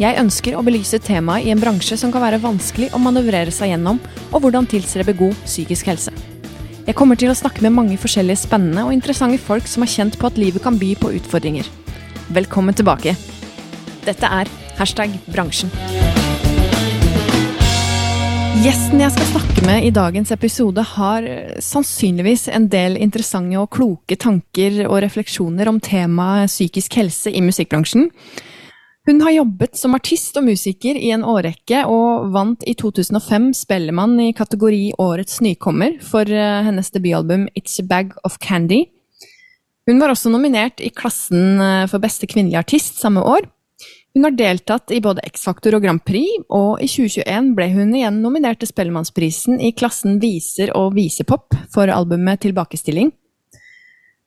Jeg ønsker å belyse temaet i en bransje som kan være vanskelig å manøvrere seg gjennom, og hvordan tilstrebe god psykisk helse. Jeg kommer til å snakke med mange forskjellige spennende og interessante folk som har kjent på at livet kan by på utfordringer. Velkommen tilbake. Dette er hashtag bransjen. Gjesten jeg skal snakke med i dagens episode, har sannsynligvis en del interessante og kloke tanker og refleksjoner om temaet psykisk helse i musikkbransjen. Hun har jobbet som artist og musiker i en årrekke, og vant i 2005 Spellemann i kategori Årets nykommer for eh, hennes debutalbum It's a Bag of Candy. Hun var også nominert i klassen eh, for beste kvinnelige artist samme år. Hun har deltatt i både X-Faktor og Grand Prix, og i 2021 ble hun igjen nominert til Spellemannsprisen i klassen viser og visepop for albumet Tilbakestilling.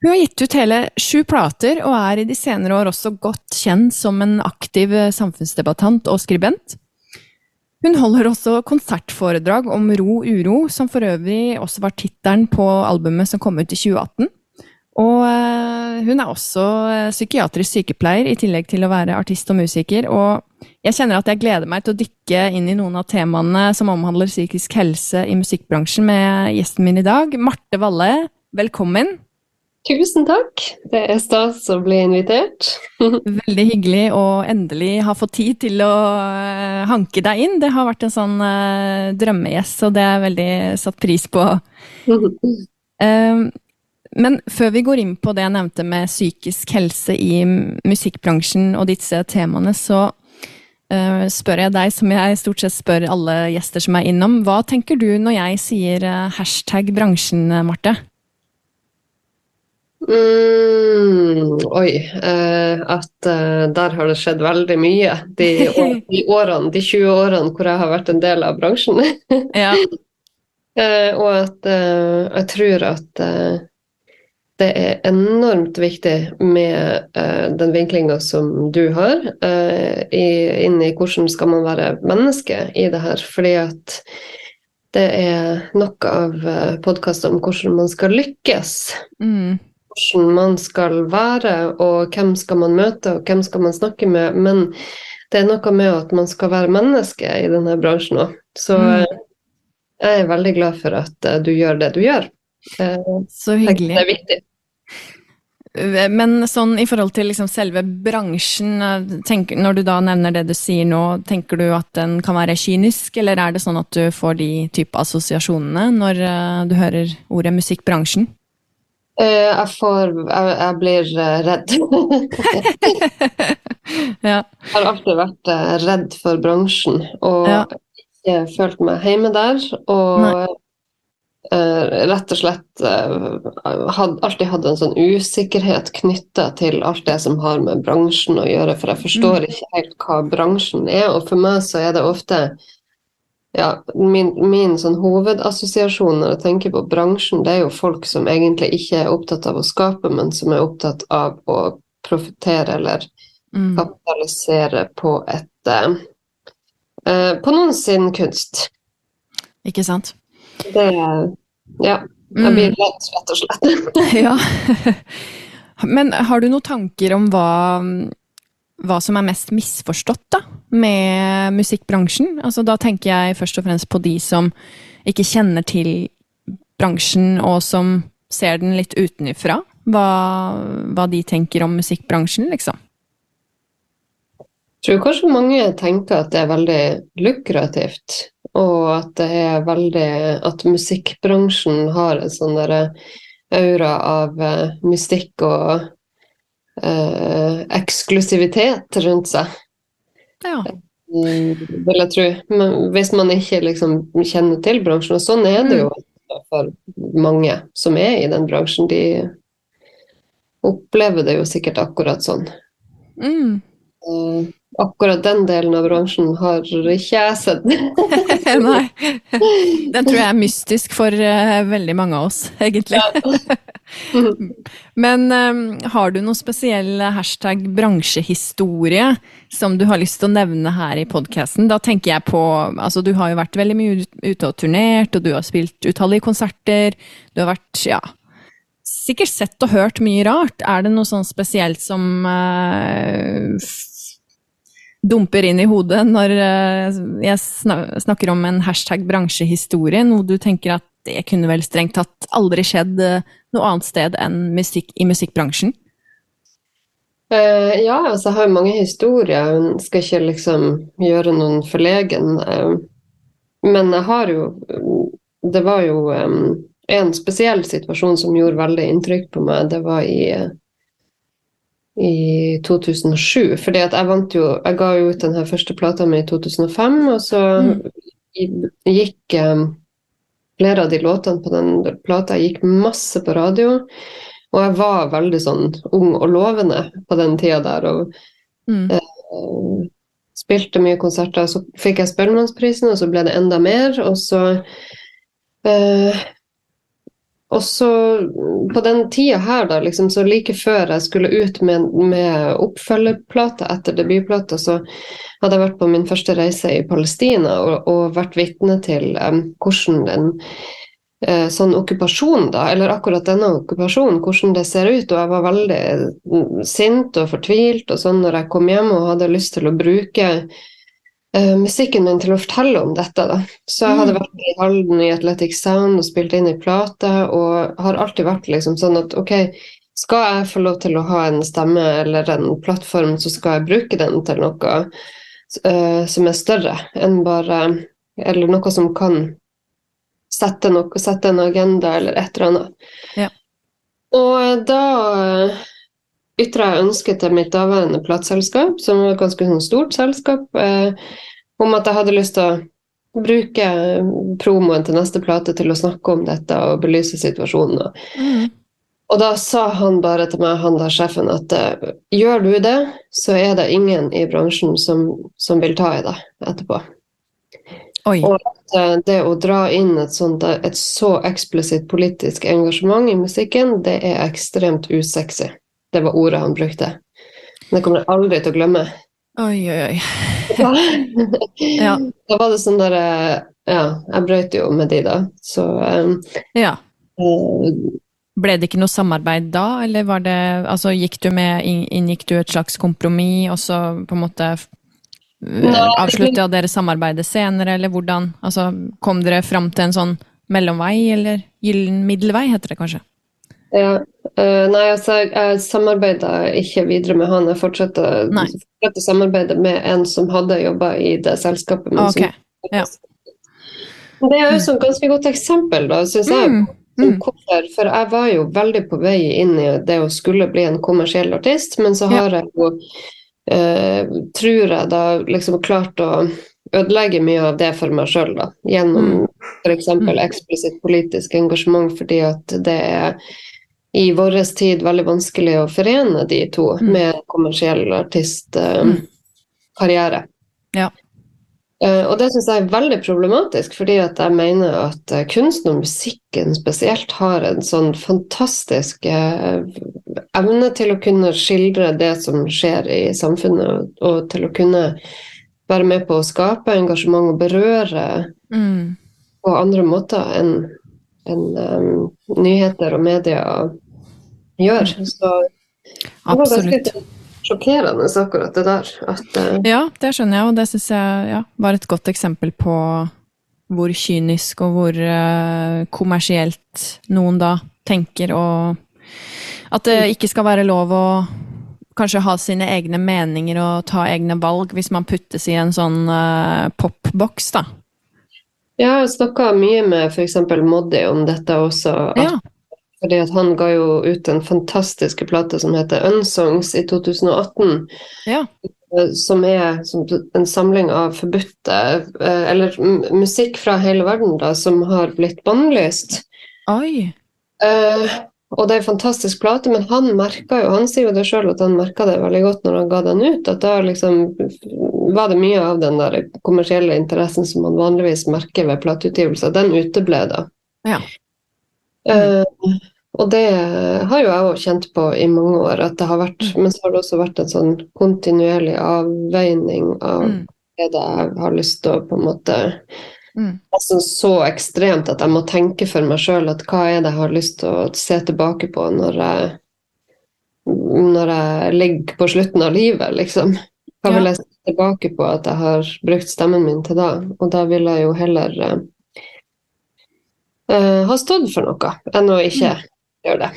Hun har gitt ut hele sju plater, og er i de senere år også godt kjent som en aktiv samfunnsdebattant og skribent. Hun holder også konsertforedrag om ro uro, som for øvrig også var tittelen på albumet som kom ut i 2018. Og eh, hun er også eh, psykiatrisk sykepleier, i tillegg til å være artist og musiker. Og jeg kjenner at jeg gleder meg til å dykke inn i noen av temaene som omhandler psykisk helse i musikkbransjen med gjesten min i dag, Marte Valle. Velkommen. Tusen takk. Det er stas å bli invitert. Veldig hyggelig å endelig ha fått tid til å uh, hanke deg inn. Det har vært en sånn uh, drømmegjest, og det er veldig satt pris på. uh, men før vi går inn på det jeg nevnte med psykisk helse i musikkbransjen og disse temaene, så spør jeg deg, som jeg stort sett spør alle gjester som er innom, hva tenker du når jeg sier hashtag bransjen, Marte? Mm, oi. Eh, at eh, der har det skjedd veldig mye de, de, årene, de 20 årene hvor jeg har vært en del av bransjen. ja. eh, og at eh, jeg tror at eh, det er enormt viktig med eh, den vinklinga som du har, i, inn i hvordan skal man være menneske i det her. Fordi at det er nok av podkaster om hvordan man skal lykkes. Mm hvordan man skal være, og hvem skal man møte, og hvem skal man snakke med. Men det er noe med at man skal være menneske i denne bransjen òg. Så mm. Eh, jeg er veldig glad for at eh, du gjør det du gjør. Eh, Så hyggelig. Det er viktig. Men sånn i forhold til liksom selve bransjen, tenker, når du da nevner det du sier nå, tenker du at den kan være kynisk, eller er det sånn at du får de type assosiasjonene når du hører ordet musikkbransjen? Uh, jeg får jeg, jeg blir uh, redd. ja. Jeg har alltid vært uh, redd for bransjen og ja. ikke følt meg hjemme der. Og rett og slett had, alltid hatt en sånn usikkerhet knytta til alt det som har med bransjen å gjøre, for jeg forstår mm. ikke helt hva bransjen er. Og for meg så er det ofte ja, min, min sånn hovedassosiasjon når jeg tenker på bransjen, det er jo folk som egentlig ikke er opptatt av å skape, men som er opptatt av å profitere eller mm. kapitalisere på et uh, På noen sin kunst. Ikke sant? Det Ja. Jeg blir mm. redd, rett og slett. ja. Men har du noen tanker om hva hva som er mest misforstått da, med musikkbransjen. Altså, da tenker jeg først og fremst på de som ikke kjenner til bransjen, og som ser den litt utenfra. Hva, hva de tenker om musikkbransjen, liksom. Jeg tror kanskje mange tenker at det er veldig lukrativt, og at det er veldig At musikkbransjen har en sånn aura av uh, mystikk og eh, eksklusivitet rundt seg. Ja. Mm, vil jeg tro. Men hvis man ikke liksom kjenner til bransjen, og sånn er det jo mm. for mange som er i den bransjen, de opplever det jo sikkert akkurat sånn. Mm. Akkurat den delen av bransjen har ikke jeg sett. Nei. Den tror jeg er mystisk for uh, veldig mange av oss, egentlig. Men um, har du noen spesiell hashtag bransjehistorie som du har lyst til å nevne her i podkasten? Da tenker jeg på Altså, du har jo vært veldig mye ute og turnert, og du har spilt utallige konserter. Du har vært, ja Sikkert sett og hørt mye rart. Er det noe sånn spesielt som uh, dumper inn i hodet når eh, jeg snakker om en hashtag bransjehistorie, noe du tenker at det kunne vel strengt tatt aldri skjedd eh, noe annet sted enn musikk, i musikkbransjen? Uh, ja, altså jeg har jo mange historier. Jeg skal ikke liksom gjøre noen forlegen. Men jeg har jo Det var jo um, en spesiell situasjon som gjorde veldig inntrykk på meg. Det var i i 2007. fordi at jeg vant jo Jeg ga jo ut den her første plata mi i 2005, og så mm. gikk um, flere av de låtene på den plata gikk masse på radio. Og jeg var veldig sånn ung og lovende på den tida der. Og mm. eh, spilte mye konserter. Så fikk jeg Spellemannsprisen, og så ble det enda mer. Og så eh, og så på den tida her, da, liksom, så like før jeg skulle ut med, med oppfølgerplata etter debutplata, så hadde jeg vært på min første reise i Palestina og, og vært vitne til um, hvordan den uh, sånn okkupasjon, da, eller akkurat denne okkupasjonen, hvordan det ser ut. Og jeg var veldig mm, sint og fortvilt og sånn når jeg kom hjem og hadde lyst til å bruke uh, musikken min til å fortelle om dette. Da. Så jeg hadde mm. vært i Halden i Athletic Sound og spilt inn i plate, og har alltid vært liksom sånn at ok, skal jeg få lov til å ha en stemme eller en plattform, så skal jeg bruke den til noe uh, som er større enn bare Eller noe som kan sette, noe, sette en agenda eller et eller annet. Ja. Og da ytra jeg ønske til mitt daværende plateselskap, som var et ganske sånn stort selskap, eh, om at jeg hadde lyst til å bruke promoen til neste plate til å snakke om dette og belyse situasjonen. Mm. Og da sa han bare til meg, han der sjefen, at uh, gjør du det, så er det ingen i bransjen som, som vil ta i deg etterpå. Oi. Og at uh, det å dra inn et, sånt, et så eksplisitt politisk engasjement i musikken, det er ekstremt usexy. Det var ordet han brukte. Men det kommer jeg aldri til å glemme. Oi, oi, oi. ja. Da var det sånn der eh, Ja, jeg brøt jo med de, da. Så um, Ja. Uh, ble det ikke noe samarbeid da, eller var det Altså gikk du med Inngikk du et slags kompromiss, og så på en måte avslutta dere samarbeidet senere, eller hvordan Altså kom dere fram til en sånn mellomvei, eller gyllen middelvei, heter det kanskje? Ja. Uh, nei, altså, jeg, jeg samarbeida ikke videre med han. Jeg fortsatte, fortsatte å samarbeide med en som hadde jobba i det selskapet. Men okay. som, ja. Det er jo et ganske godt eksempel, da, syns jeg. Mm. Mm. Hvorfor? For jeg var jo veldig på vei inn i det å skulle bli en kommersiell artist, men så har ja. jeg jo, uh, tror jeg, da liksom klart å ødelegge mye av det for meg sjøl, da. Gjennom mm. f.eks. Mm. eksplisitt politisk engasjement, fordi at det er i vår tid veldig vanskelig å forene de to mm. med kommersiell artistkarriere. Uh, ja. Uh, og det syns jeg er veldig problematisk, fordi at jeg mener at uh, kunsten og musikken spesielt har en sånn fantastisk uh, evne til å kunne skildre det som skjer i samfunnet, og, og, til å kunne være med på å skape engasjement og berøre mm. på andre måter enn en, um, nyheter og media gjør. Mm. Så det var ganske sjokkerende akkurat det der. At, uh... Ja, det skjønner jeg, og det syns jeg ja, var et godt eksempel på hvor kynisk og hvor uh, kommersielt noen da tenker, og at det ikke skal være lov å kanskje ha sine egne meninger og ta egne valg hvis man puttes i en sånn uh, popboks, da. Jeg har snakka mye med f.eks. Moddi om dette også. At ja. Fordi at han ga jo ut en fantastisk plate som heter Unsongs i 2018. Ja. Eh, som er en samling av forbudte eh, Eller musikk fra hele verden da, som har blitt bannlyst. Oi. Uh, og det er en fantastisk plate, men han merka jo, han sier jo det sjøl at han merka det veldig godt når han ga den ut, at da liksom var det mye av den der kommersielle interessen som man vanligvis merker ved plateutgivelser, den uteble da. Ja. Uh, og det har jo jeg òg kjent på i mange år, at det har vært Mm. Men så har det også vært en sånn kontinuerlig avveining av Mm. det jeg har lyst til å på en måte Mm. Altså så ekstremt at jeg må tenke for meg sjøl at hva er det jeg har lyst til å se tilbake på når jeg når jeg ligger på slutten av livet, liksom. Hva vil jeg se tilbake på at jeg har brukt stemmen min til da? Og da vil jeg jo heller eh, eh, ha stått for noe enn å ikke gjøre det.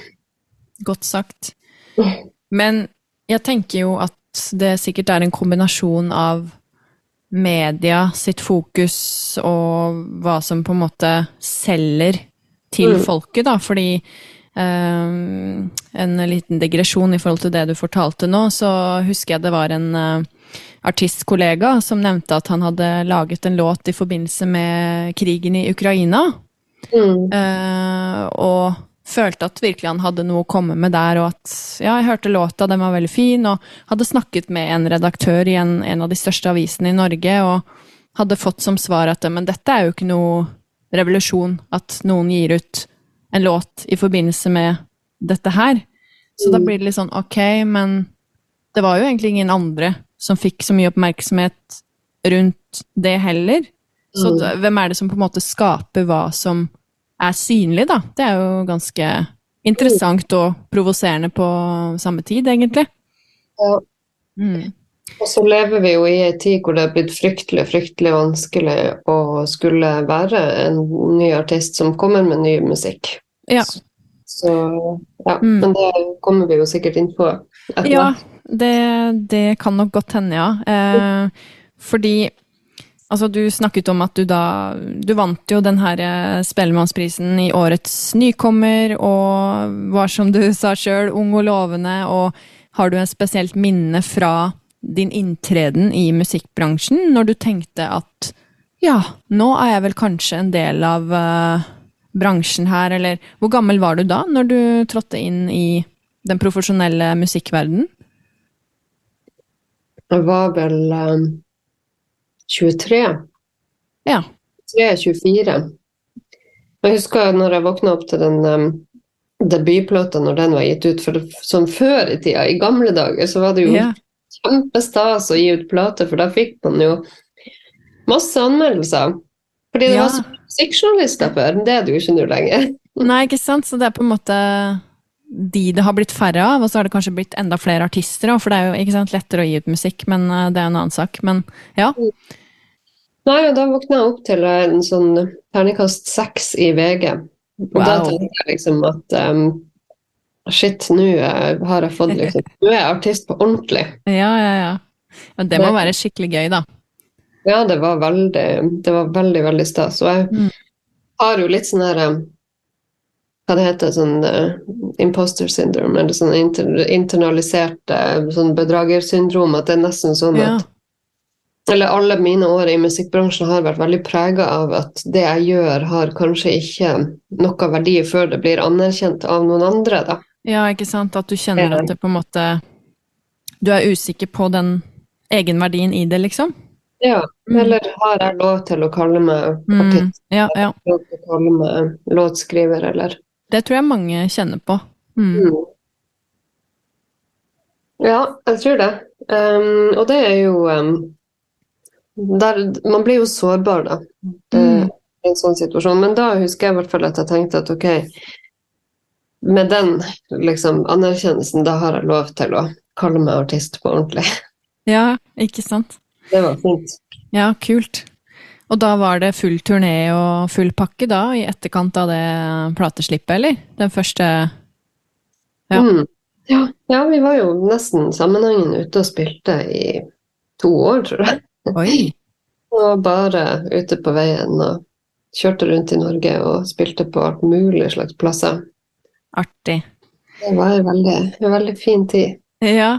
Godt sagt. Men jeg tenker jo at det sikkert er en kombinasjon av media sitt fokus og hva som på en måte selger til Mm. folket, da. Fordi Um, En liten digresjon i forhold til det du fortalte nå, så husker jeg det var en uh, artistkollega som nevnte at han hadde laget en låt i forbindelse med krigen i Ukraina. Mm. Eh, og følte at virkelig han hadde noe å komme med der, og at ja, jeg hørte låta, den var veldig fin, og hadde snakket med en redaktør i en, en av de største avisene i Norge, og hadde fått som svar at men dette er jo ikke noe revolusjon, at noen gir ut en låt i forbindelse med dette her. Så da Mm. blir det litt sånn ok, men det var jo egentlig ingen andre som fikk så mye oppmerksomhet rundt det heller. Så Mm. hvem er det som på en måte skaper hva som er synlig, da? Det er jo ganske interessant og provoserende på samme tid, egentlig. Ja. Mm. Og så lever vi jo i en tid hvor det er blitt fryktelig, fryktelig vanskelig å skulle være en ny artist som kommer med ny musikk. Ja. Så ja, Mm. men det kommer vi jo sikkert inn på etter Ja, det, det kan nok godt hende, ja. Eh, fordi Altså, du snakket om at du da Du vant jo den her eh, Spellemannsprisen i årets nykommer, og var som du sa sjøl, ung og lovende, og har du et spesielt minne fra din inntreden i musikkbransjen, når du tenkte at ja, nå er jeg vel kanskje en del av uh, bransjen her, eller hvor gammel var du da, når du trådte inn i den profesjonelle musikkverdenen? Jeg var vel um, 23. Ja. 23-24. Jeg husker når jeg våkna opp til den um, debutplata når den var gitt ut, for sånn som før i tida, i gamle dager, så var det jo Ja. kjempestas å gi ut plate, for da fikk man jo masse anmeldelser. Fordi det Ja. var så musikkjournalister før, det er det jo ikke nå lenger. Nei, ikke sant? Så det er på en måte de det har blitt færre av, og så har det kanskje blitt enda flere artister òg, for det er jo ikke sant, lettere å gi ut musikk, men eh, det er en annen sak. Men ja. Nei, da våkna jeg opp til en sånn terningkast seks i VG. Og da tenkte jeg liksom at um, shit, nå eh, har jeg fått liksom Nå er jeg artist på ordentlig. Ja, ja, ja. Men det må være skikkelig gøy, da. Ja, det var veldig, det var veldig, veldig stas. Og jeg Mm. har jo litt sånn her um, Hva det heter sånn uh, imposter syndrome, eller sånn inter, internalisert uh, sånn bedragersyndrom, at det er nesten sånn Ja. at Eller alle mine år i musikkbransjen har vært veldig prega av at det jeg gjør, har kanskje ikke noe verdi før det blir anerkjent av noen andre, da. ja, ikke sant? At du kjenner at det på en måte Du er usikker på den egenverdien i det, liksom? Ja, Mm. eller har jeg lov til å kalle meg Mm. artist, Ja, ja. lov til å kalle meg låtskriver, eller Det tror jeg mange kjenner på. Mm. Mm. Ja, jeg tror det. Um, og det er jo um, der, Man blir jo sårbar, da. Mm. I en sånn situasjon. Men da husker jeg i hvert fall at jeg tenkte at ok, med den liksom, anerkjennelsen, da har jeg lov til å kalle meg artist på ordentlig. Ja, ikke sant? Det var fint. Ja, kult. Og da var det full turné og full pakke da, i etterkant av det plateslippet, eller? Den første Ja. Mm. Ja, ja, vi var jo nesten sammenhengende ute og spilte i to år, tror jeg. Oi! Og bare ute på veien og kjørte rundt i Norge og spilte på alt mulig slags plasser. Artig. Det var en veldig, en veldig fin tid. Ja.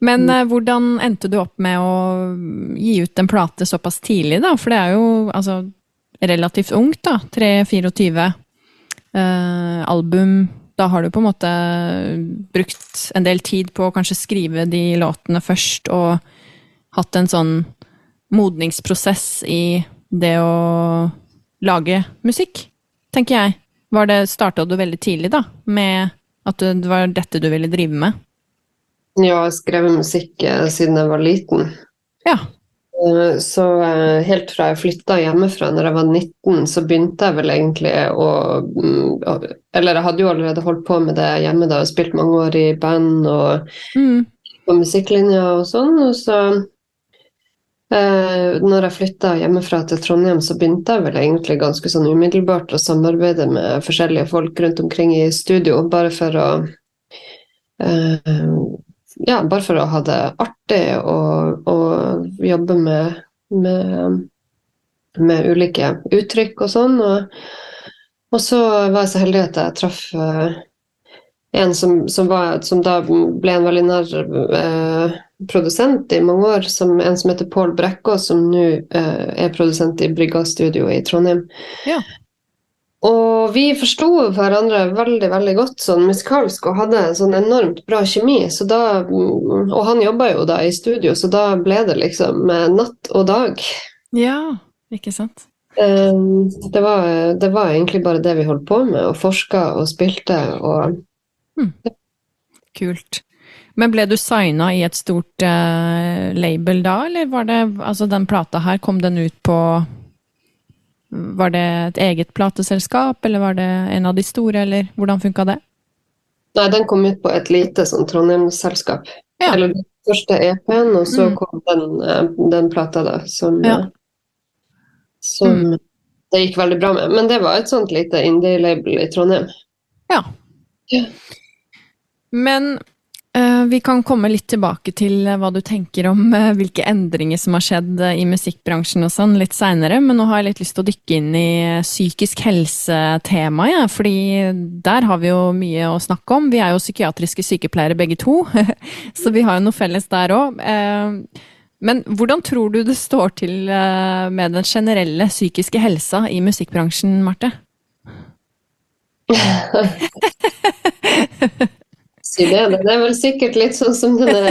Men Mm. eh, hvordan endte du opp med å gi ut en plate såpass tidlig, da? For det er jo altså relativt ungt, da. 3-24. Eh, album da har du på en måte brukt en del tid på å kanskje skrive de låtene først, og hatt en sånn modningsprosess i det å lage musikk, tenker jeg. Var det, Starta du veldig tidlig, da, med at det var dette du ville drive med? Ja, jeg har skrevet musikk eh, siden jeg var liten. Ja. Eh, så eh, helt fra jeg flytta hjemmefra når jeg var 19, så begynte jeg vel egentlig å mm, Eller jeg hadde jo allerede holdt på med det hjemme da, og spilt mange år i band og mm. på musikklinja og sånn. Og så eh, når jeg flytta hjemmefra til Trondheim, så begynte jeg vel egentlig ganske sånn umiddelbart å samarbeide med forskjellige folk rundt omkring i studio, bare for å eh, ja, bare for å ha det artig og, jobbe med, med, med, ulike uttrykk og sånn. Og, og, så var jeg så heldig at jeg traff uh, en som, som, var, som, da ble en veldig nær uh, produsent i mange år, som, en som heter Pål Brekkås, som nå uh, er produsent i Brygga Studio i Trondheim. Ja. Og vi forsto hverandre veldig veldig godt sånn musikalsk og hadde sånn enormt bra kjemi. Så da, og han jobba jo da i studio, så da ble det liksom natt og dag. Ja, ikke sant. Um, det, var, det var, egentlig bare det vi holdt på med, og forska og spilte og hmm. Kult. Men ble du signa i et stort uh, label da, eller var det Altså, den plata her, kom den ut på var det et eget plateselskap, eller var det en av de store, eller hvordan funka det? Nei, den kom ut på et lite sånn Trondheim-selskap. Ja. Eller den første EP-en, og så mm. kom den, eh, den, plata, da, som, ja. Som mm. det gikk veldig bra med. Men det var et sånt lite indie-label i Trondheim. Ja. ja. Men vi kan komme litt tilbake til eh, hva du tenker om eh, hvilke endringer som har skjedd i musikkbransjen og sånn litt seinere, men nå har jeg litt lyst til å dykke inn i psykisk helse-temaet, ja, fordi der har vi jo mye å snakke om. Vi er jo psykiatriske sykepleiere begge to, så vi har jo noe felles der òg. Men hvordan tror du det står til med den generelle psykiske helsa i musikkbransjen, Marte? si det. Det er vel sikkert litt sånn som den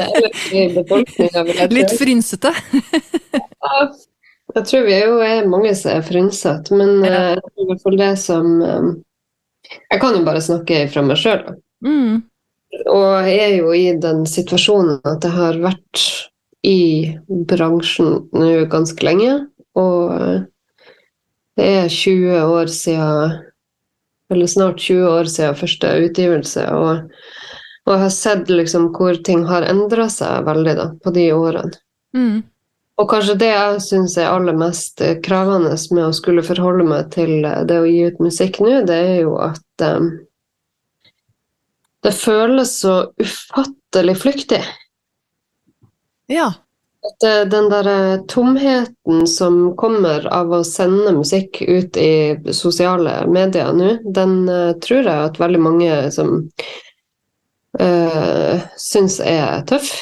i befolkninga. Litt frynsete? ja, jeg tror vi er jo er mange som er frynsete, men ja. uh, i hvert fall det som um, Jeg kan jo bare snakke fra meg sjøl. Mm. Og jeg er jo i den situasjonen at jeg har vært i bransjen nå ganske lenge, og uh, det er 20 år siden eller snart 20 år siden første utgivelse. Og og jeg har sett liksom hvor ting har endra seg veldig da, på de årene. Mm. Og kanskje det jeg syns er aller mest krevende med å skulle forholde meg til det å gi ut musikk nå, det er jo at um, det føles så ufattelig flyktig. Ja. At eh, den der eh, tomheten som kommer av å sende musikk ut i sosiale medier nå, den uh, tror jeg at veldig mange som uh, syns er tøff.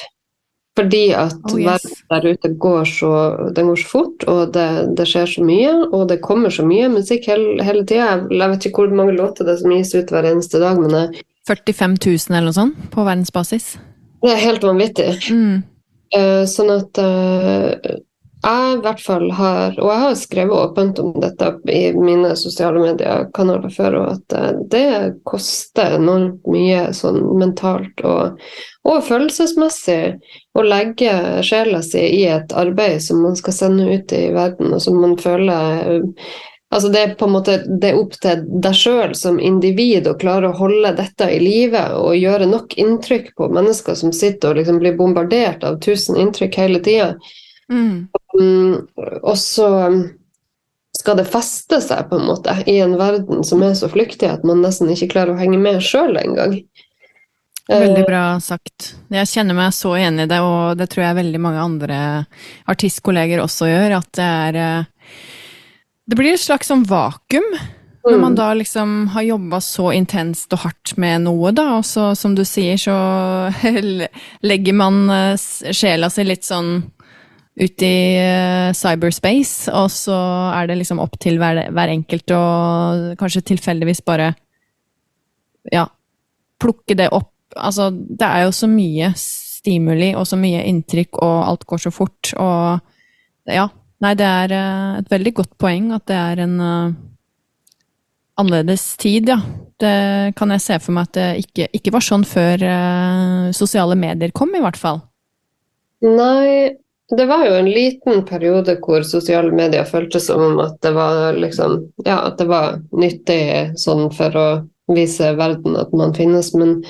Fordi at oh, yes. verden der ute går så, den går så fort, og det, det, skjer så mye. Og det kommer så mye musikk hele, hele tida. Jeg vet ikke hvor mange låter det er som gis ut hver eneste dag, men jeg, 45 000 eller noe sånt på verdensbasis? Det er helt vanvittig. Mm. Uh, sånn at uh, jeg hvert fall har, og jeg har skrevet åpent om dette i mine sosiale mediekanaler før, og at eh, det koster enormt mye sånn mentalt og, og følelsesmessig å legge sjela si i et arbeid som man skal sende ut i verden, og som man føler Altså det er på en måte opp til deg sjøl som individ å klare å holde dette i live og gjøre nok inntrykk på mennesker som sitter og liksom blir bombardert av tusen inntrykk hele tida. Mm. Um, og så skal det feste seg på en måte i en verden som er så flyktig at man nesten ikke klarer å henge med sjøl engang. Veldig eh, bra sagt. Jeg kjenner meg så enig i det, og det tror jeg veldig mange andre artistkolleger også gjør, at det er eh, Det blir et slags sånn vakuum. Når man mm. da liksom har jobba så intenst og hardt med noe, da, og så som du sier, så legger man eh, sjela si litt sånn ut i uh, cyberspace, og så er det liksom opp til hver, hver enkelt å kanskje tilfeldigvis bare ja, plukke det opp Altså, det er jo så mye stimuli og så mye inntrykk, og alt går så fort, og ja. Nei, det er eh, et veldig godt poeng at det er en uh, annerledes tid, ja. Det kan jeg se for meg at det ikke, ikke var sånn før uh, sosiale medier kom, i hvert fall. Nei, det var jo en liten periode hvor sosiale medier føltes som at det var liksom Ja, at det var nyttig sånn for å vise verden at man finnes, men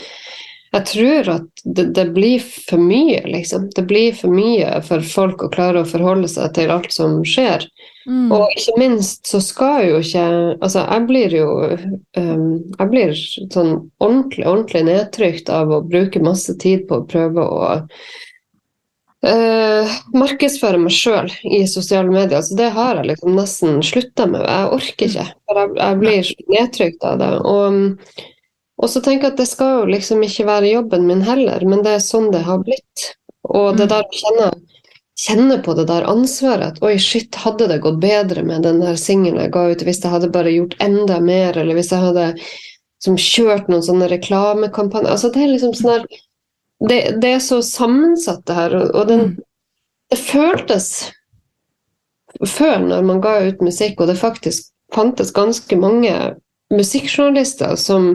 jeg tror at det, det, blir for mye, liksom. Det blir for mye for folk å klare å forholde seg til alt som skjer. Mm. Og ikke minst så skal jo ikke Altså, jeg blir jo um, Jeg blir sånn ordentlig, ordentlig nedtrykt av å bruke masse tid på å prøve å Uh, markedsføre meg sjøl i sosiale medier. Så det har jeg liksom nesten slutta med. Jeg orker ikke. For jeg, jeg blir nedtrykt av det. Og, og, så tenker jeg at det skal jo liksom ikke være jobben min heller, men det er sånn det har blitt. Og det der å kjenne, kjenne på det der ansvaret at oi, shit, hadde det gått bedre med den der singelen jeg ga ut hvis jeg hadde bare gjort enda mer, eller hvis jeg hadde som kjørt noen sånne reklamekampanjer. Altså det er liksom sånn her det, det, er så sammensatt, det her. Og den, mm. det føltes før, når man ga ut musikk, og det faktisk fantes ganske mange musikkjournalister som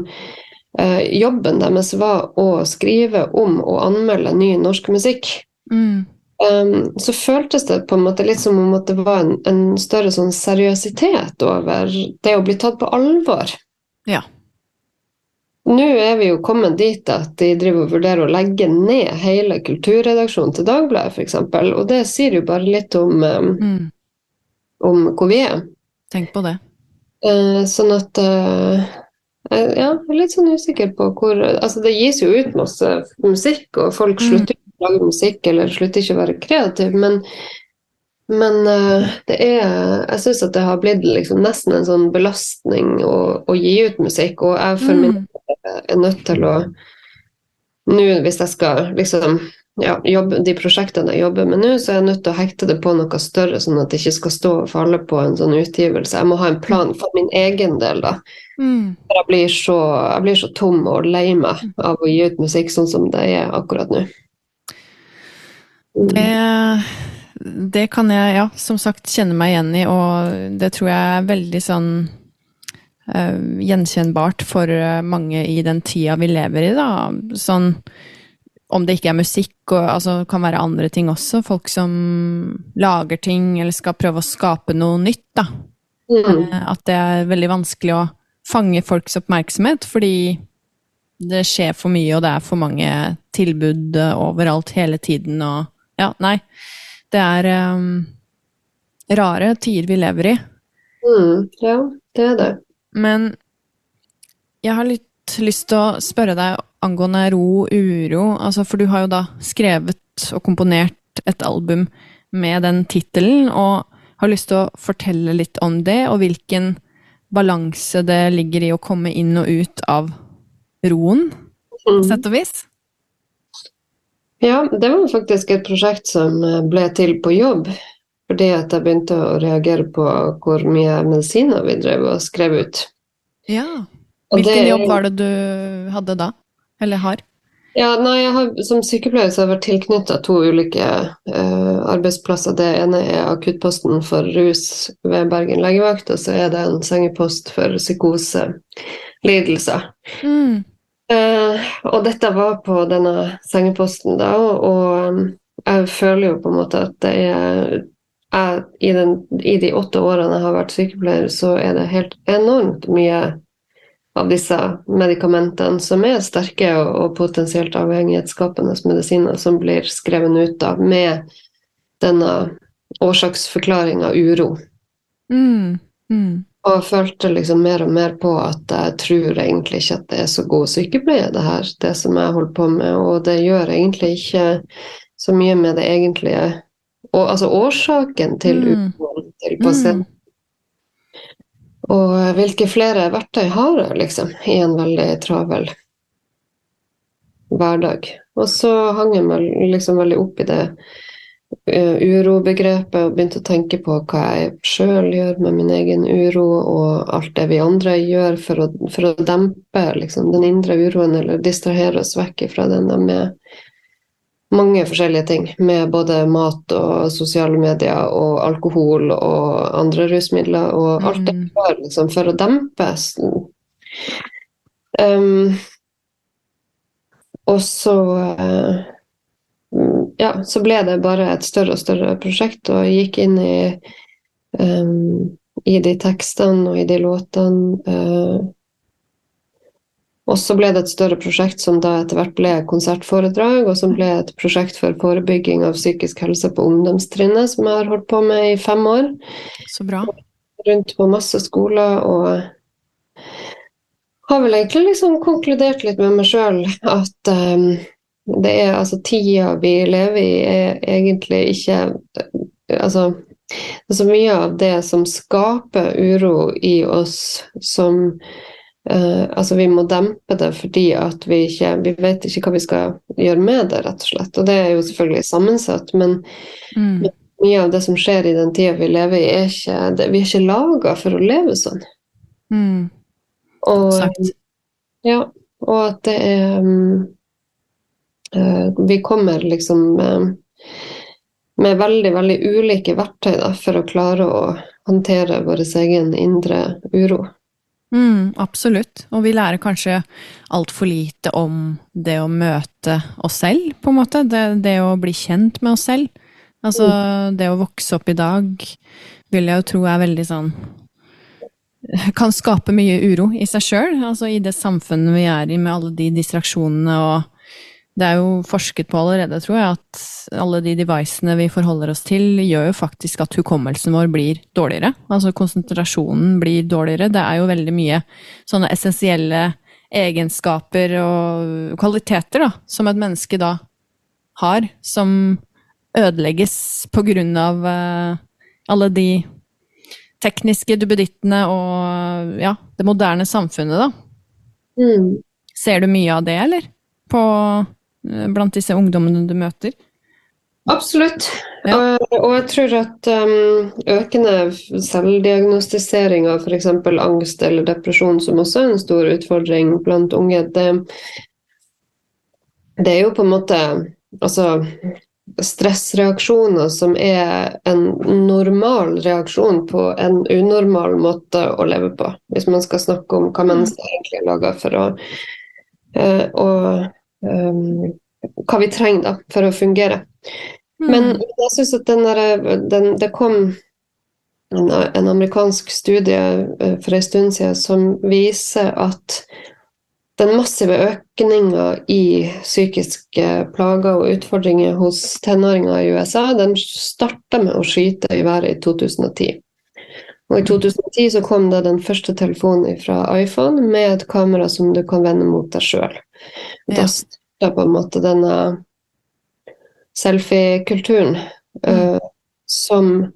eh, jobben deres var å skrive om og anmelde ny norsk musikk. Mm. Um, så føltes det på en måte litt som om at det var en, en større sånn seriøsitet over det å bli tatt på alvor. Ja. Nå er vi jo kommet dit at de driver og vurderer å legge ned hele kulturredaksjonen til Dagbladet f.eks. Og det sier jo bare litt om, um, mm. om hvor vi er. Tenk på det. Uh, sånn at uh, Ja, jeg er litt sånn usikker på hvor Altså, det gis jo ut masse musikk, og folk mm. slutter ikke å lage musikk eller slutter ikke å være kreative, men men uh, det er Jeg syns at det har blitt liksom nesten en sånn belastning å, å gi ut musikk, og jeg for min mm. Er nødt til å Nå, hvis jeg skal liksom ja, jobbe, de prosjektene jeg jobber med nå, så er jeg nødt til å hekte det på noe større, sånn at det ikke skal stå og falle på en sånn utgivelse. Jeg må ha en plan for min egen del, da. Mm. Jeg blir, så, jeg blir så tom og lei meg av å gi ut musikk sånn som det er akkurat nå. Mm. Det det kan jeg, ja, som sagt, kjenne meg igjen i, og det tror jeg er veldig sånn gjenkjennbart for eh, mange i den tida vi lever i, da. Sånn om det ikke er musikk, og altså kan være andre ting også. Folk som lager ting, eller skal prøve å skape noe nytt, da. Mm. Uh, at det er veldig vanskelig å fange folks oppmerksomhet, fordi det skjer for mye, og det er for mange tilbud overalt hele tiden, og ja, nei. Det er um, rare tider vi lever i. Mm, ja, det er det. Men jeg har litt lyst til å spørre deg angående ro uro. Altså, for du har jo da skrevet og komponert et album med den tittelen, og har lyst til å fortelle litt om det, og hvilken balanse det ligger i å komme inn og ut av roen, mm. sett og vis. Ja, det var faktisk et prosjekt som ble til på jobb. Fordi at jeg begynte å reagere på hvor mye medisiner vi drev og skrev ut. Ja. Hvilken det, jobb var det du hadde da? Eller har? Ja, nei, har, Som sykepleier så har jeg vært tilknytta to ulike uh, arbeidsplasser. Det ene er akuttposten for rus ved Bergen legevakt, og så er det en sengepost for psykoselidelser. Mm. Uh, og dette var på denne sengeposten, da, og, um, jeg føler jo på en måte at det er jeg, i, den, I de åtte årene jeg har vært sykepleier, så er det helt enormt mye av disse medikamentene som er sterke og, og potensielt avhengighetsskapende medisiner, som blir skrevet ut av med denne årsaksforklaringa uro. Mm. Mm. Og følte liksom mer og mer på at jeg tror egentlig ikke at det er så god sykepleie, det her, det som jeg holder på med. Og det gjør egentlig ikke så mye med det egentlige og, Altså årsaken til mm. uroen til pasienten. Mm. Og hvilke flere verktøy har jeg, liksom, i en veldig travel hverdag. Og så hang jeg meg liksom veldig opp i det uh, urobegrepet og begynte å tenke på hva jeg sjøl gjør med min egen uro, og alt det vi andre gjør for å, for å dempe liksom, den indre uroen eller distrahere oss vekk fra den med mange forskjellige ting. Med både mat og sosiale medier og alkohol og andre rusmidler og alt det gjør liksom, for å dempe. Um, og så uh, ja, så ble det bare et større og større prosjekt, og jeg gikk inn i, um, i de tekstene og i de låtene. Uh, og så ble det et større prosjekt som da etter hvert ble konsertforedrag, og som ble et prosjekt for forebygging av psykisk helse på ungdomstrinnet, som jeg har holdt på med i fem år. Så bra. Rundt på masse skoler, og har vel egentlig liksom konkludert litt med meg sjøl at um, det er altså tida vi lever i, er egentlig ikke Altså, det er så mye av det som skaper uro i oss, som uh, Altså, vi må dempe det fordi at vi ikke Vi vet ikke hva vi skal gjøre med det, rett og slett. Og det er jo selvfølgelig sammensatt, men mm. mye av det som skjer i den tida vi lever i, er ikke det, Vi er ikke laga for å leve sånn. Mm. Og, ja, og at det er um, uh, vi kommer liksom med, med veldig, veldig ulike verktøy da, for å klare å håndtere vår egen indre uro. Mm, absolutt. Og vi lærer kanskje altfor lite om det å møte oss selv, på en måte. Det, det å bli kjent med oss selv. Altså, mm. det å vokse opp i dag vil jeg jo tro er veldig sånn Kan skape mye uro i seg sjøl. Altså i det samfunnet vi er i med alle de distraksjonene og det er jo forsket på allerede, tror jeg, at alle de devicene vi forholder oss til, gjør jo faktisk at hukommelsen vår blir dårligere. Altså konsentrasjonen blir dårligere. Det er jo veldig mye sånne essensielle egenskaper og kvaliteter da, som et menneske da har, som ødelegges på grunn av uh, alle de tekniske duppedittene og ja, det moderne samfunnet, da. Mm. Ser du mye av det, eller? På Eh, blant disse ungdommene du møter? Absolutt. Ja. Og, og, jeg tror at um, økende selvdiagnostisering av f.eks. angst eller depresjon, som også er en stor utfordring blant unge, det, det er jo på en måte altså stressreaksjoner som er en normal reaksjon på en unormal måte å leve på. Hvis man skal snakke om hva mm. mennesker egentlig er laga for å og, um, hva vi trenger da, for å fungere. Mm. Men jeg syns at den der, den, det kom en, en, amerikansk studie uh, for en stund siden som viser at den massive økninga i psykiske plager og utfordringer hos tenåringer i USA, den starta med å skyte i været i 2010. Og I 2010 så kom det den første telefonen fra iPhone med et kamera som du kan vende mot deg sjøl. Da starta på en måte denne selfie-kulturen mm. uh, som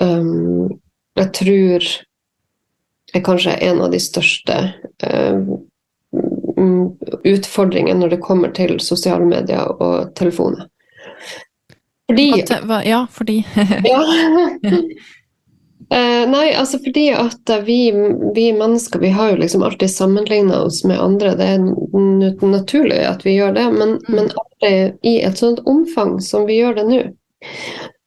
um, jeg tror er kanskje en av de største uh, utfordringene når det kommer til sosiale medier og telefoner. Fordi Ja, fordi ja. Eh, nei, altså fordi at vi, vi, mennesker vi har jo liksom alltid sammenligna oss med andre. Det er naturlig at vi gjør det, men, mm. men aldri i et sånt omfang som vi gjør det nå.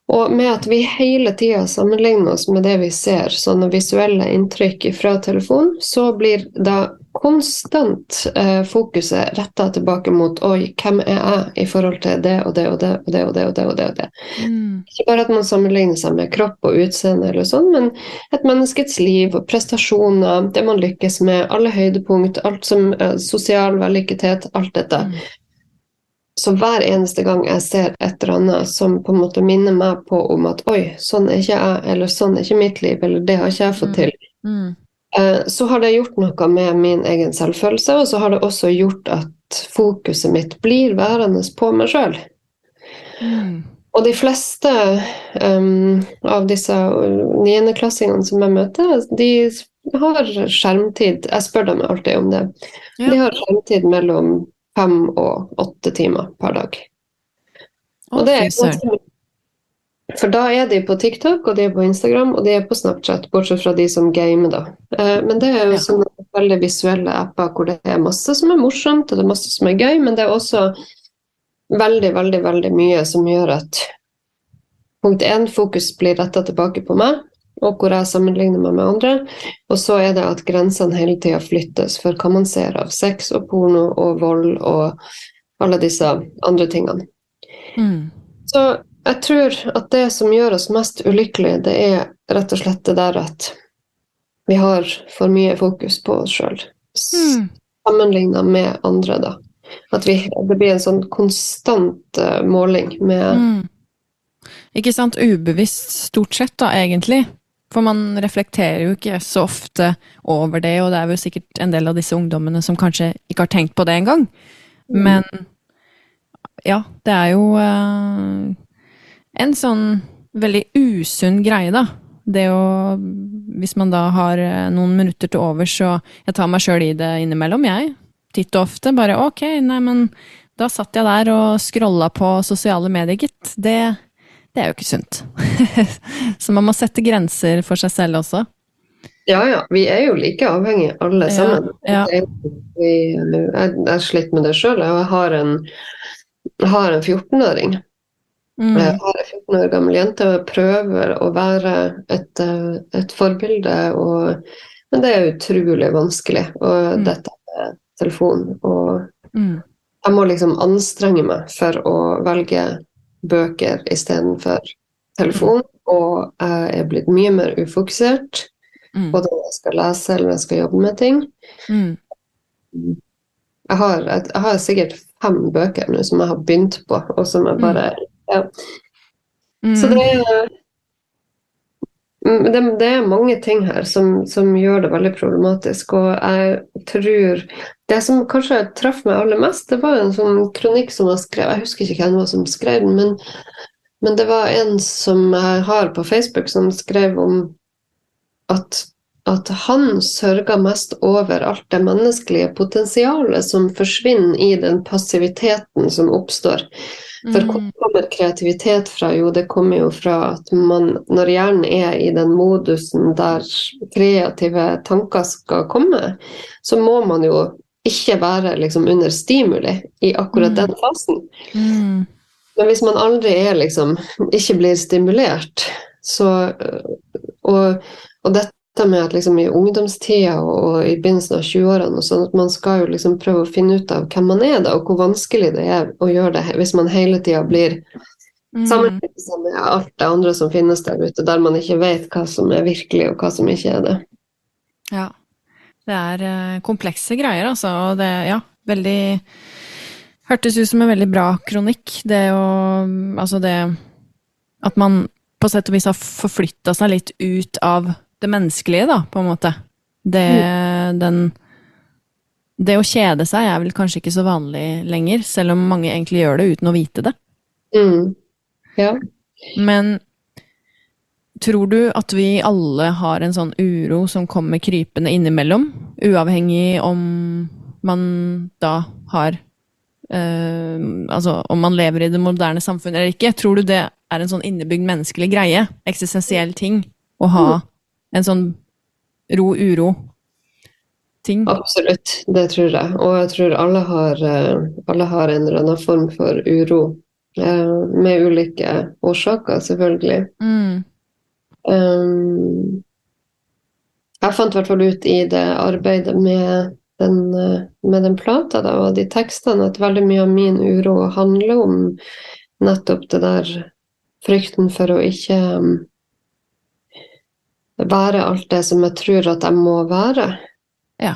Og med at vi hele tida sammenligner oss med det vi ser, sånne visuelle inntrykk fra telefonen, så blir da konstant eh, fokuset retta tilbake mot oi, hvem er jeg i forhold til det og det og det og det og det. og det, og det, og det. Mm. Ikke bare at man sammenligner seg med kropp og utseende, eller sånn, men et menneskets liv og prestasjoner, det man lykkes med, alle høydepunkt, alt som eh, sosial vellykkethet, alt dette. Mm. Så hver eneste gang jeg ser et eller annet som på en måte minner meg på om at oi, sånn er ikke jeg, eller sånn er ikke mitt liv, eller det har ikke jeg fått mm. til, mm. Eh, så har det gjort noe med min egen selvfølelse, og så har det også gjort at fokuset mitt blir værende på meg sjøl. Mm. Og de fleste um, av disse niendeklassingene som jeg møter, de har skjermtid Jeg spør dem alltid om det. Ja. De har skjermtid mellom fem og åtte timer per dag. Og det er, ganske, For da er de på TikTok, og de er på Instagram, og de er på Snapchat, bortsett fra de som gamer, da. Eh, men det er jo sånne veldig visuelle apper hvor det er masse som er morsomt, og det er masse som er gøy, men det er også veldig, veldig, veldig mye som gjør at punkt én, fokus blir retta tilbake på meg, og hvor jeg sammenligner meg med andre. Og så er det at grensene hele tida flyttes for hva man ser av sex og porno og vold og alle disse andre tingene. Mm. Så jeg tror at det som gjør oss mest ulykkelige, det er rett og slett det der at vi har for mye fokus på oss sjøl. Mm. Sammenligna med andre, da. At vi, det blir en sånn konstant uh, måling med mm. Ikke sant. Ubevisst stort sett, da, egentlig. For man reflekterer jo ikke så ofte over det, og det er jo sikkert en del av disse ungdommene som kanskje ikke har tenkt på det engang. Mm. Men ja, det er jo uh, en sånn veldig usunn greie, da. Det å Hvis man da har eh, noen minutter til overs, så Jeg tar meg sjøl i det innimellom, jeg. Titt og ofte. Bare ok, nei, men da satt jeg der og scrolla på sosiale medier, gitt. Det, det er jo ikke sunt. så man må sette grenser for seg selv også. Ja, ja. Vi er jo like avhengige, alle sammen. Ja, ja. Jeg, jeg, jeg sliter med det sjøl. Jeg har en, en 14-åring Mm. Jeg har en 14 år gammel jente og prøver å være et, eh, et forbilde, og, men det er utrolig vanskelig. Og mm. dette er telefon. Og mm. jeg må liksom anstrenge meg for å velge bøker istedenfor telefon. Mm. Og jeg er blitt mye mer ufokusert, mm. både når jeg skal lese eller når jeg skal jobbe med ting. Mm. Jeg har, jeg har, sikkert fem bøker nå som jeg har begynt på, og som jeg bare ja. Mm. Så det er, mm, det, det er mange ting her som, som, gjør det veldig problematisk. Og jeg tror Det som kanskje traff meg aller mest, det var en sånn kronikk som var skrevet Jeg husker ikke hvem som skrev den, men, men det var en som jeg har på Facebook, som skrev om at at han sørger mest over alt det menneskelige potensialet som forsvinner i den passiviteten som oppstår. For hvor mm. kommer kreativitet fra? Jo, det kommer jo fra at man, når hjernen er i den modusen der kreative tanker skal komme, så må man jo ikke være liksom under stimuli i akkurat mm. den fasen. Mm. Men hvis man aldri er liksom ikke blir stimulert, så Og, og dette med at liksom i ungdomstida og i begynnelsen av 20-årene sånn at man skal jo liksom prøve å finne ut av hvem man er, da, og hvor vanskelig det er å gjøre det hvis man hele tida blir mm. sammenlignet med alt det andre som finnes der ute, der man ikke vet hva som er virkelig, og hva som ikke er det. Ja. Det er uh, komplekse greier, altså. Og det, ja, veldig Hørtes ut som en veldig bra kronikk, det å Altså det At man på sett og vis har forflytta seg litt ut av det menneskelige, da, på en måte. Det, mm. den, det å kjede seg er vel kanskje ikke så vanlig lenger, selv om mange egentlig gjør det uten å vite det. Mm. Ja. Men tror du at vi alle har en sånn uro som kommer krypende innimellom, uavhengig om man da har Uh, altså om man lever i det moderne samfunnet eller ikke. Tror du det er en sånn innebygd menneskelig greie? Eksistensiell ting å ha mm en sånn ro-uro-ting? Absolutt, det tror jeg. Og jeg tror alle har, eh, alle har en eller annen form for uro. Eh, med ulike årsaker, selvfølgelig. Mm. Um, jeg fant i hvert fall ut i det arbeidet med den, med den plata da, og de tekstene at veldig mye av min uro handler om nettopp det der frykten for å ikke være alt det som jeg tror at jeg må være. Ja.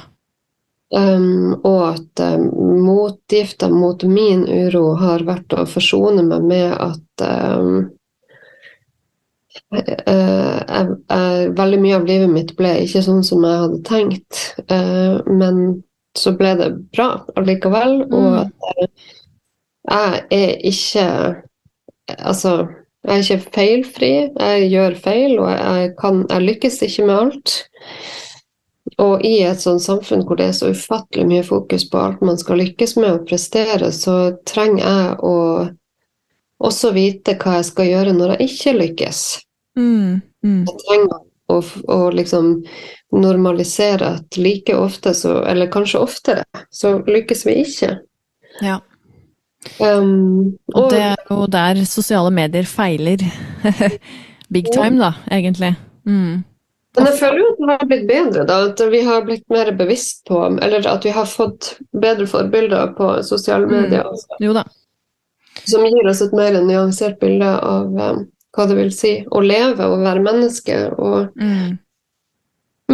Um, og at uh, motgifta mot min uro har vært å forsone meg med at um, uh, jeg, jeg, veldig mye av livet mitt ble ikke sånn som jeg hadde tenkt, uh, men så ble det bra allikevel. Mm. Og at jeg er ikke Altså jeg er ikke feilfri, jeg gjør feil, og jeg, kan, jeg lykkes ikke med alt. Og i et sånt samfunn hvor det er så ufattelig mye fokus på alt man skal lykkes med å prestere, så trenger jeg å, også vite hva jeg skal gjøre når jeg ikke lykkes. Mm, mm. Jeg trenger å, å liksom normalisere at like ofte, så, eller kanskje oftere, så lykkes vi ikke. Ja. Um, og, det er jo der sosiale medier feiler. Big time, da, egentlig. Mm. Men jeg føler jo at det har blitt bedre, da. At vi har blitt mer bevisst på Eller at vi har fått bedre forbilder på sosiale mm. medier. Mm. Jo da. Som gir oss et mer nyansert bilde av um, hva det vil si å leve og være menneske. Og, mm.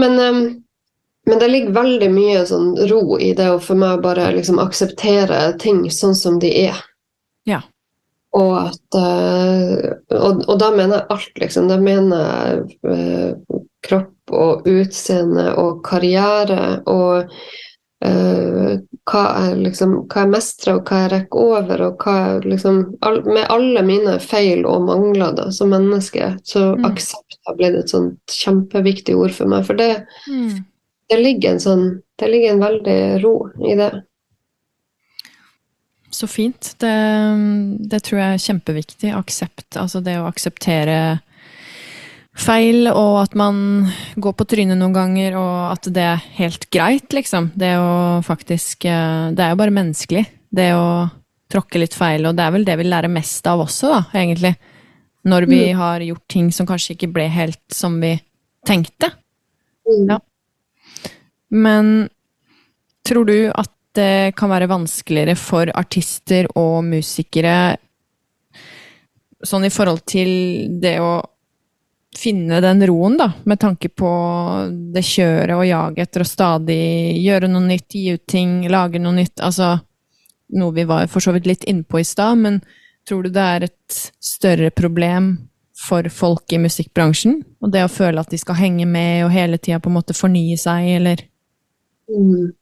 men, um, men, det ligger veldig mye sånn ro i det å for meg bare liksom akseptere ting sånn som de er. Ja. Og, at, uh, og, og, da mener jeg alt, liksom. Da mener jeg uh, kropp og utseende og karriere og uh, hva jeg liksom, hva jeg mestrer og hva jeg rekker over, og hva jeg liksom all, Med alle mine feil og mangler da, som menneske, så mm. aksept har blitt et sånt kjempeviktig ord for meg. For det, mm. Det ligger en sånn Det ligger en veldig ro i det. Så fint. Det, det tror jeg er kjempeviktig. Aksept. Altså det å akseptere feil, og at man går på trynet noen ganger, og at det er helt greit, liksom. Det å faktisk eh, Det er jo bare menneskelig, det å tråkke litt feil, og det er vel det vi lærer mest av også, da, egentlig. Når vi mm. har gjort ting som kanskje ikke ble helt som vi tenkte. Mm. Ja. Men tror du at det kan være vanskeligere for artister og musikere sånn i forhold til det å finne den roen, da, med tanke på det kjøret og jaget etter å stadig gjøre noe nytt, gi ut ting, lage noe nytt. Altså noe vi var for så vidt litt innpå i stad, men tror du det er et større problem for folk i musikkbransjen? Og det å føle at de skal henge med og hele tida på en måte fornye seg, eller? Mm.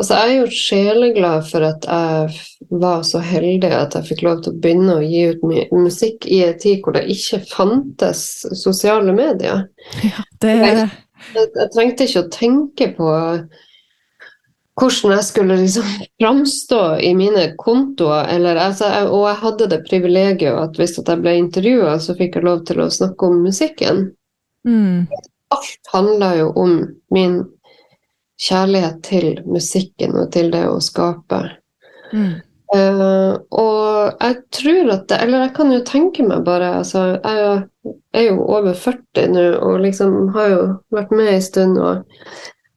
Altså, jeg er jo sjeleglad for at jeg var så heldig at jeg fikk lov til å begynne å gi ut musikk i en tid hvor det ikke fantes sosiale medier. Ja, det... jeg, jeg, jeg, trengte ikke å tenke på hvordan jeg skulle liksom framstå i mine kontoer. Eller, altså, jeg, og jeg hadde det privilegiet at hvis at jeg ble intervjua, så fikk jeg lov til å snakke om musikken. Mm. Alt handla jo om min kjærlighet til musikken og til det å skape. Mm. Uh, og jeg tror at det Eller jeg kan jo tenke meg bare altså, Jeg er jo over 40 nå og liksom har jo vært med en stund. og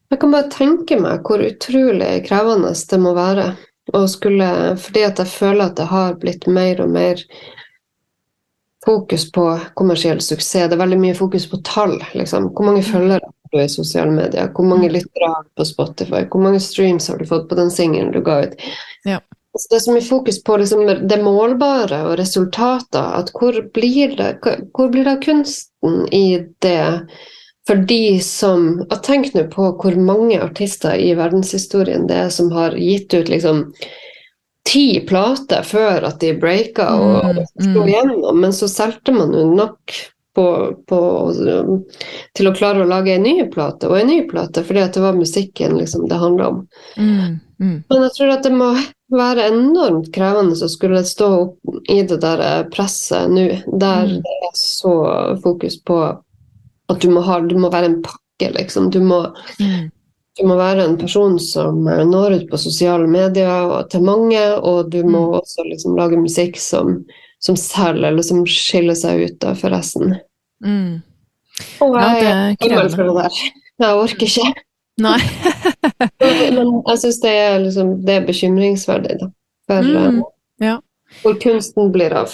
Jeg kan bare tenke meg hvor utrolig krevende det må være. Og skulle, fordi at jeg føler at det har blitt mer og mer fokus på kommersiell suksess. Det er veldig mye fokus på tall. Liksom. Hvor mange mm. følgere du i sosiale medier? Hvor mange mm. lyttere har du på Spotify? Hvor mange streams har du fått på den singelen du ga ut? Ja. Altså det er så mye fokus på liksom, det målbare og resultater. At hvor blir det, hvor blir det av kunsten i det? For de som Tenk nå på hvor mange artister i verdenshistorien det er som har gitt ut liksom ti plater før at de breaka og, mm, og slo igjennom, men så solgte man jo nok på, på, til å klare å lage en ny plate og en ny plate, fordi det var musikken liksom, det handla om. Mm, mm. Men jeg tror at det må være enormt krevende å skulle stå opp i det der presset nå, der mm. det er så fokus på at du må, ha, du må være en pakke, liksom. Du må, mm. du må være en person som når ut på sosiale medier og til mange, og du må mm. også liksom lage musikk som som selger, eller som skiller seg ut da, for resten. Mm. Og jeg ja, er krevende. for det der. Jeg orker ikke. Nei. Men jeg syns det, liksom, det, er bekymringsverdig, da. For mm. ja. hvor kunsten blir av.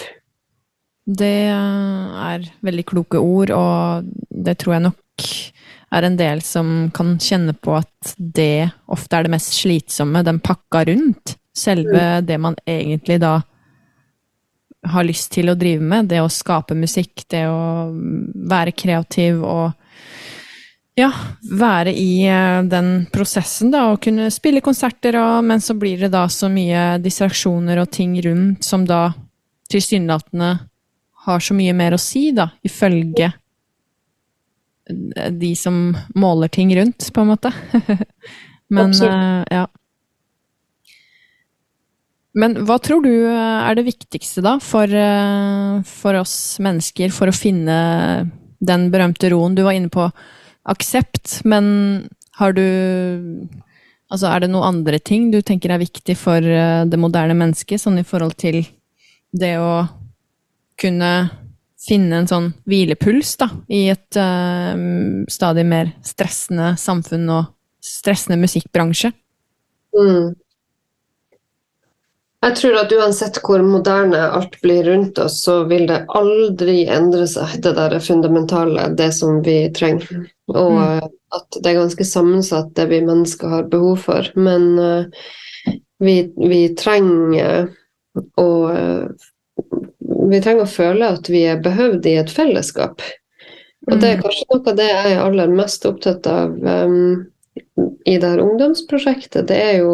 Det er veldig kloke ord, og det tror jeg nok er en del som kan kjenne på at det ofte er det mest slitsomme, den pakka rundt. Selve mm. det man egentlig da har lyst til å drive med. Det å skape musikk, det å være kreativ og ja, være i eh, den prosessen, da, og kunne spille konserter, og, men så blir det da så mye distraksjoner og ting rundt som da tilsynelatende har så mye mer å si, da, ifølge de som måler ting rundt, på en måte. men, uh, ja. Men hva tror du er det viktigste da for, for oss mennesker for å finne den berømte roen? Du var inne på aksept, men har du Altså, er det noen andre ting du tenker er viktig for det moderne mennesket, sånn i forhold til det å kunne finne en sånn hvilepuls da, i et uh, stadig mer stressende samfunn og stressende musikkbransje? Mm. Jeg tror at uansett hvor moderne alt blir rundt oss, så vil det aldri endre seg, det der fundamentale, det som vi trenger. Og mm. at det er ganske sammensatt, det vi mennesker har behov for. Men uh, vi, vi, trenger å Vi trenger å føle at vi er behøvd i et fellesskap. Og det er mm. kanskje noe av det jeg er aller mest opptatt av um, i det her ungdomsprosjektet. Det er jo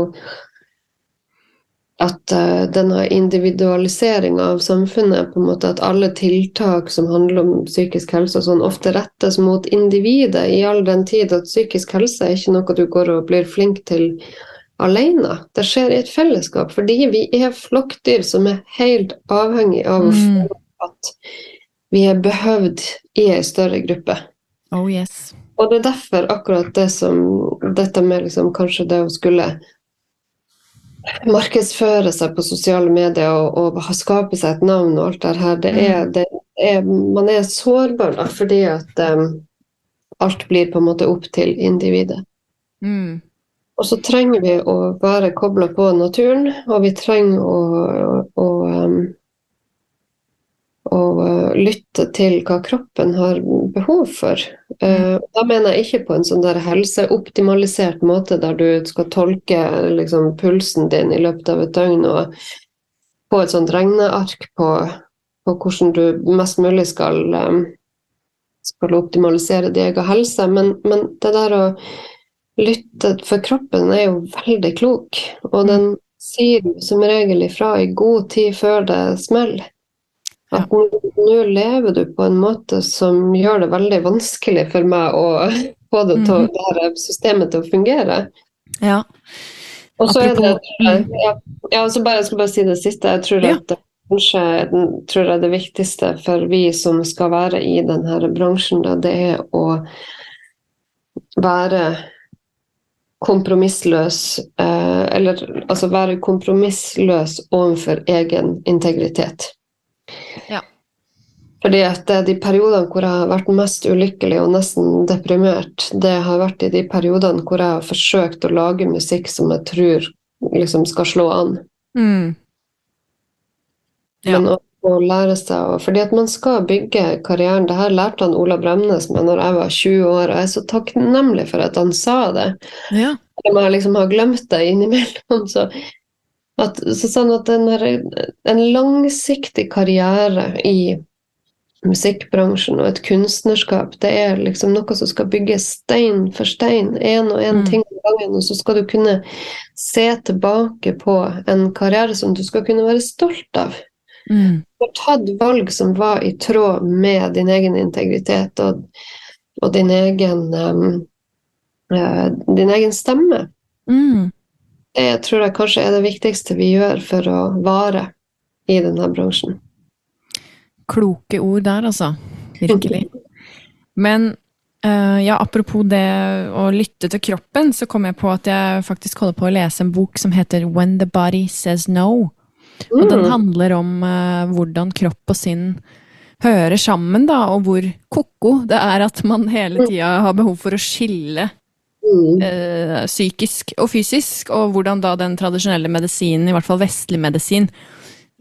at uh, denne individualiseringa av samfunnet, på en måte at alle tiltak som handler om psykisk helse, sånn, ofte rettes mot individet, i all den tid at psykisk helse er ikke noe du går og blir flink til alene. Det skjer i et fellesskap, fordi vi er flokkdyr som er helt avhengig av mm. at vi er behøvd i ei større gruppe. Oh yes. Og det er derfor akkurat det som Dette med liksom kanskje det å skulle markedsføre seg på sosiale medier og, og skape seg et navn og alt det her, det er, mm. det er Man er sårbar da, fordi at um, alt blir på en måte opp til individet. Mm. Og så trenger vi å være kobla på naturen, og vi trenger å, å, å um, og uh, lytte til hva kroppen har behov for. Uh, da mener jeg ikke på en sånn der helseoptimalisert måte der du skal tolke liksom, pulsen din i løpet av et døgn og få et sånt regneark på, på hvordan du mest mulig skal, um, skal optimalisere din egen helse. Men, men, det der å lytte For kroppen er jo veldig klok, og den sier som regel ifra i god tid før det smeller. At nå lever du på en måte som gjør det veldig vanskelig for meg å få det, til, mm -hmm. det systemet til å fungere. Ja. Og så er det ja, ja, så bare, Jeg skal bare si det siste. Jeg tror ja. at kanskje tror jeg det viktigste for vi som skal være i denne bransjen, da, det er å være kompromissløs eh, Eller altså være kompromissløs overfor egen integritet. Ja. Fordi at de periodene hvor jeg har vært mest ulykkelig og nesten deprimert, det har vært i de periodene hvor jeg har forsøkt å lage musikk som jeg tror liksom skal slå an. Mm. Ja. Men å, lære seg å Fordi at man skal bygge karrieren. Det her lærte han Ola Bremnes meg når jeg var 20 år, og jeg er så takknemlig for at han sa det. Ja. Om jeg liksom har glemt det innimellom, så at, så sånn at en, en langsiktig karriere i musikkbransjen og et kunstnerskap, det er liksom noe som skal bygges stein for stein, én og én mm. ting om gangen, og så skal du kunne se tilbake på en karriere som du skal kunne være stolt av. Mm. Du har tatt valg som var i tråd med din egen integritet og, og din egen um, uh, din egen stemme. Mm. Det tror jeg kanskje er det viktigste vi gjør for å vare i denne bransjen. Kloke ord der, altså. Virkelig. Men uh, ja, apropos det å lytte til kroppen, så kom jeg på at jeg faktisk holder på å lese en bok som heter When the Body Says No. Og mm. den handler om uh, hvordan kropp og sinn hører sammen, da, og hvor ko-ko det er at man hele tida har behov for å skille Mm. Eh, psykisk og fysisk, og hvordan da den tradisjonelle medisinen, i hvert fall vestlig medisin,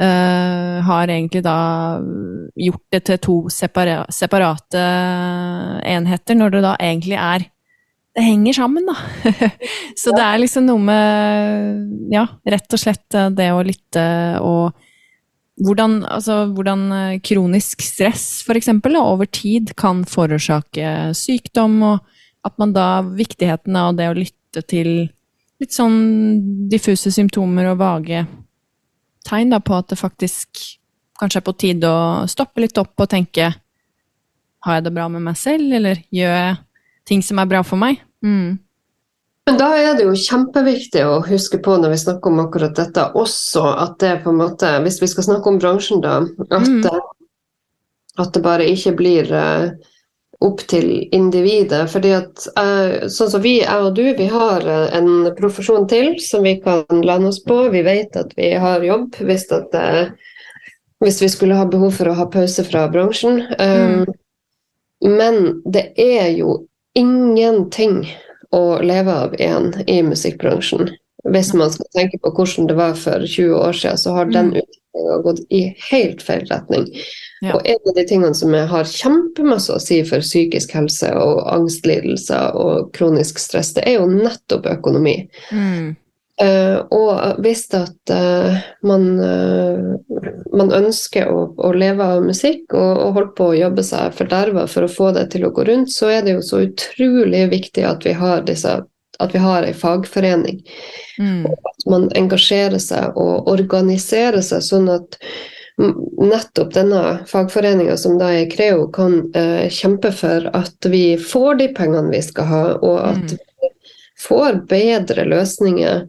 eh, har egentlig da gjort det til to separa separate enheter, når det da egentlig er Det henger sammen, da. Så det er liksom noe med Ja, rett og slett det å lytte og hvordan, altså, hvordan kronisk stress, for eksempel, over tid kan forårsake sykdom og at man da Viktigheten av det å lytte til litt sånn diffuse symptomer og vage tegn da, på at det faktisk kanskje er på tide å stoppe litt opp og tenke Har jeg det bra med meg selv, eller gjør jeg ting som er bra for meg? Mm. Men da er det jo kjempeviktig å huske på når vi snakker om akkurat dette, også at det på en måte Hvis vi skal snakke om bransjen, da, at, mm. at det bare ikke blir uh, opp til individet. fordi at uh, sånn som vi, jeg og du, vi har uh, en profesjon til som vi kan lande oss på. Vi vet at vi har jobb hvis, at, hvis vi skulle ha behov for å ha pause fra bransjen. Um, mm. Men det er jo ingenting å leve av igjen i musikkbransjen. Hvis man skal tenke på hvordan det var for 20 år siden, så har den mm. Utviklinga gått i helt feil retning. Ja. Og en av de tingene som jeg har kjempemasse å si for psykisk helse og angstlidelser og kronisk stress, det er jo nettopp økonomi. Mm. Uh, og hvis at uh, man, uh, man, ønsker å, å, leve av musikk og, og holde på å jobbe seg forderva for å få det til å gå rundt, så er det jo så utrolig viktig at vi har disse at vi har ei fagforening. Mm. Og at man engasjerer seg og organiserer seg sånn at nettopp denne fagforeninga, som da er Creo, kan kjempe for at vi får de pengene vi skal ha, og at mm får bedre løsninger